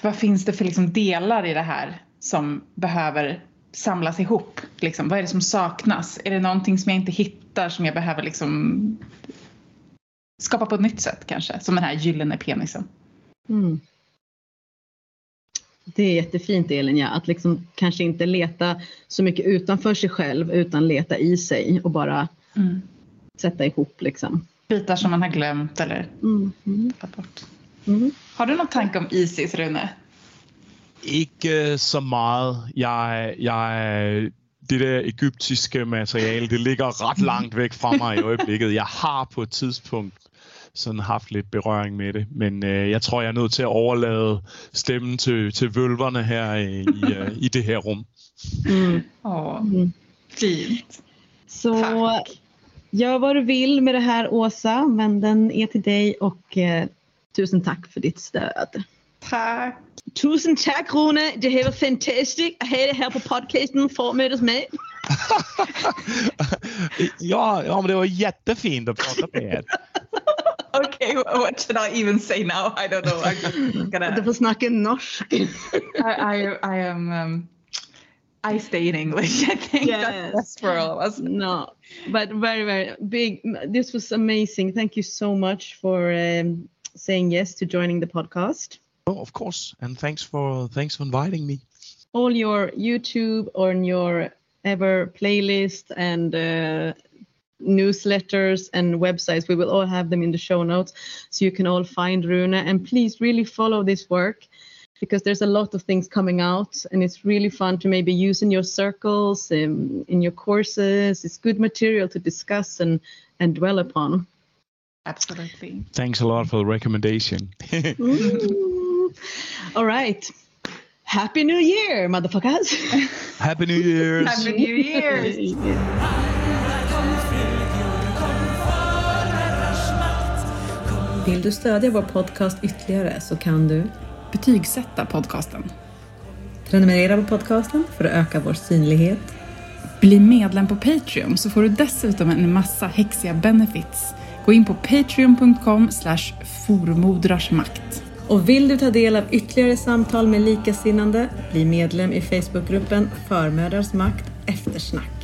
vad finns det för liksom delar i det här som behöver samlas ihop? Liksom, vad är det som saknas? Är det någonting som jag inte hittar som jag behöver liksom skapa på ett nytt sätt kanske? Som den här gyllene penisen. Mm. Det är jättefint Elin, ja. att liksom kanske inte leta så mycket utanför sig själv utan leta i sig och bara Mm. sätta ihop. Liksom. Bitar som man har glömt eller Mm. Tagit bort. Mm. Har du någon tanke om Isis, Rune? Ikke så meget. Jeg, jeg, det der egyptiske materiale, det ligger ret langt væk fra mig i øjeblikket. Jeg har på et tidspunkt sådan haft lidt berøring med det, men øh, jeg tror, jeg er nødt til at overlade stemmen til, til vølverne her i, i, øh, i det her rum. Mm. Åh, Mm. fint. Så Tack. gör vad du vill med det här Åsa, men den är till dig och eh, tusen tack för ditt stöd. Tack. Tusen tack Rune, det här var fantastiskt att ha det här på podcasten för att mötas med. ja, ja, men det var jättefint att prata med er. Okay, what should I even say now? I don't know. I'm just gonna... Du får snacka norsk. I, I, I am. Um, I stay in English. I think Yes. that's best for all of us. No, but very, very big. This was amazing. Thank you so much for um, saying yes to joining the podcast. Oh, of course, and thanks for thanks for inviting me. All your YouTube on your ever playlist and uh, newsletters and websites. We will all have them in the show notes so you can all find Rune. And please really follow this work because there's a lot of things coming out and it's really fun to maybe use in your circles, um, in your courses. It's good material to discuss and, and dwell upon. Absolutely. Thanks a lot for the recommendation. All right. Happy New Year, motherfuckers. Happy New Year's. Happy New Year's! Vill du stödja vår podcast ytterligare så kan du Betygsätta podcasten. prenumerera på podcasten för att öka vår synlighet. Bli medlem på Patreon så får du dessutom en massa häxiga benefits. Gå in på patreon.com slash formodrarsmakt. Och vill du ta del av ytterligare samtal med likasinnande, bli medlem i Facebookgruppen Förmödrars makt eftersnack.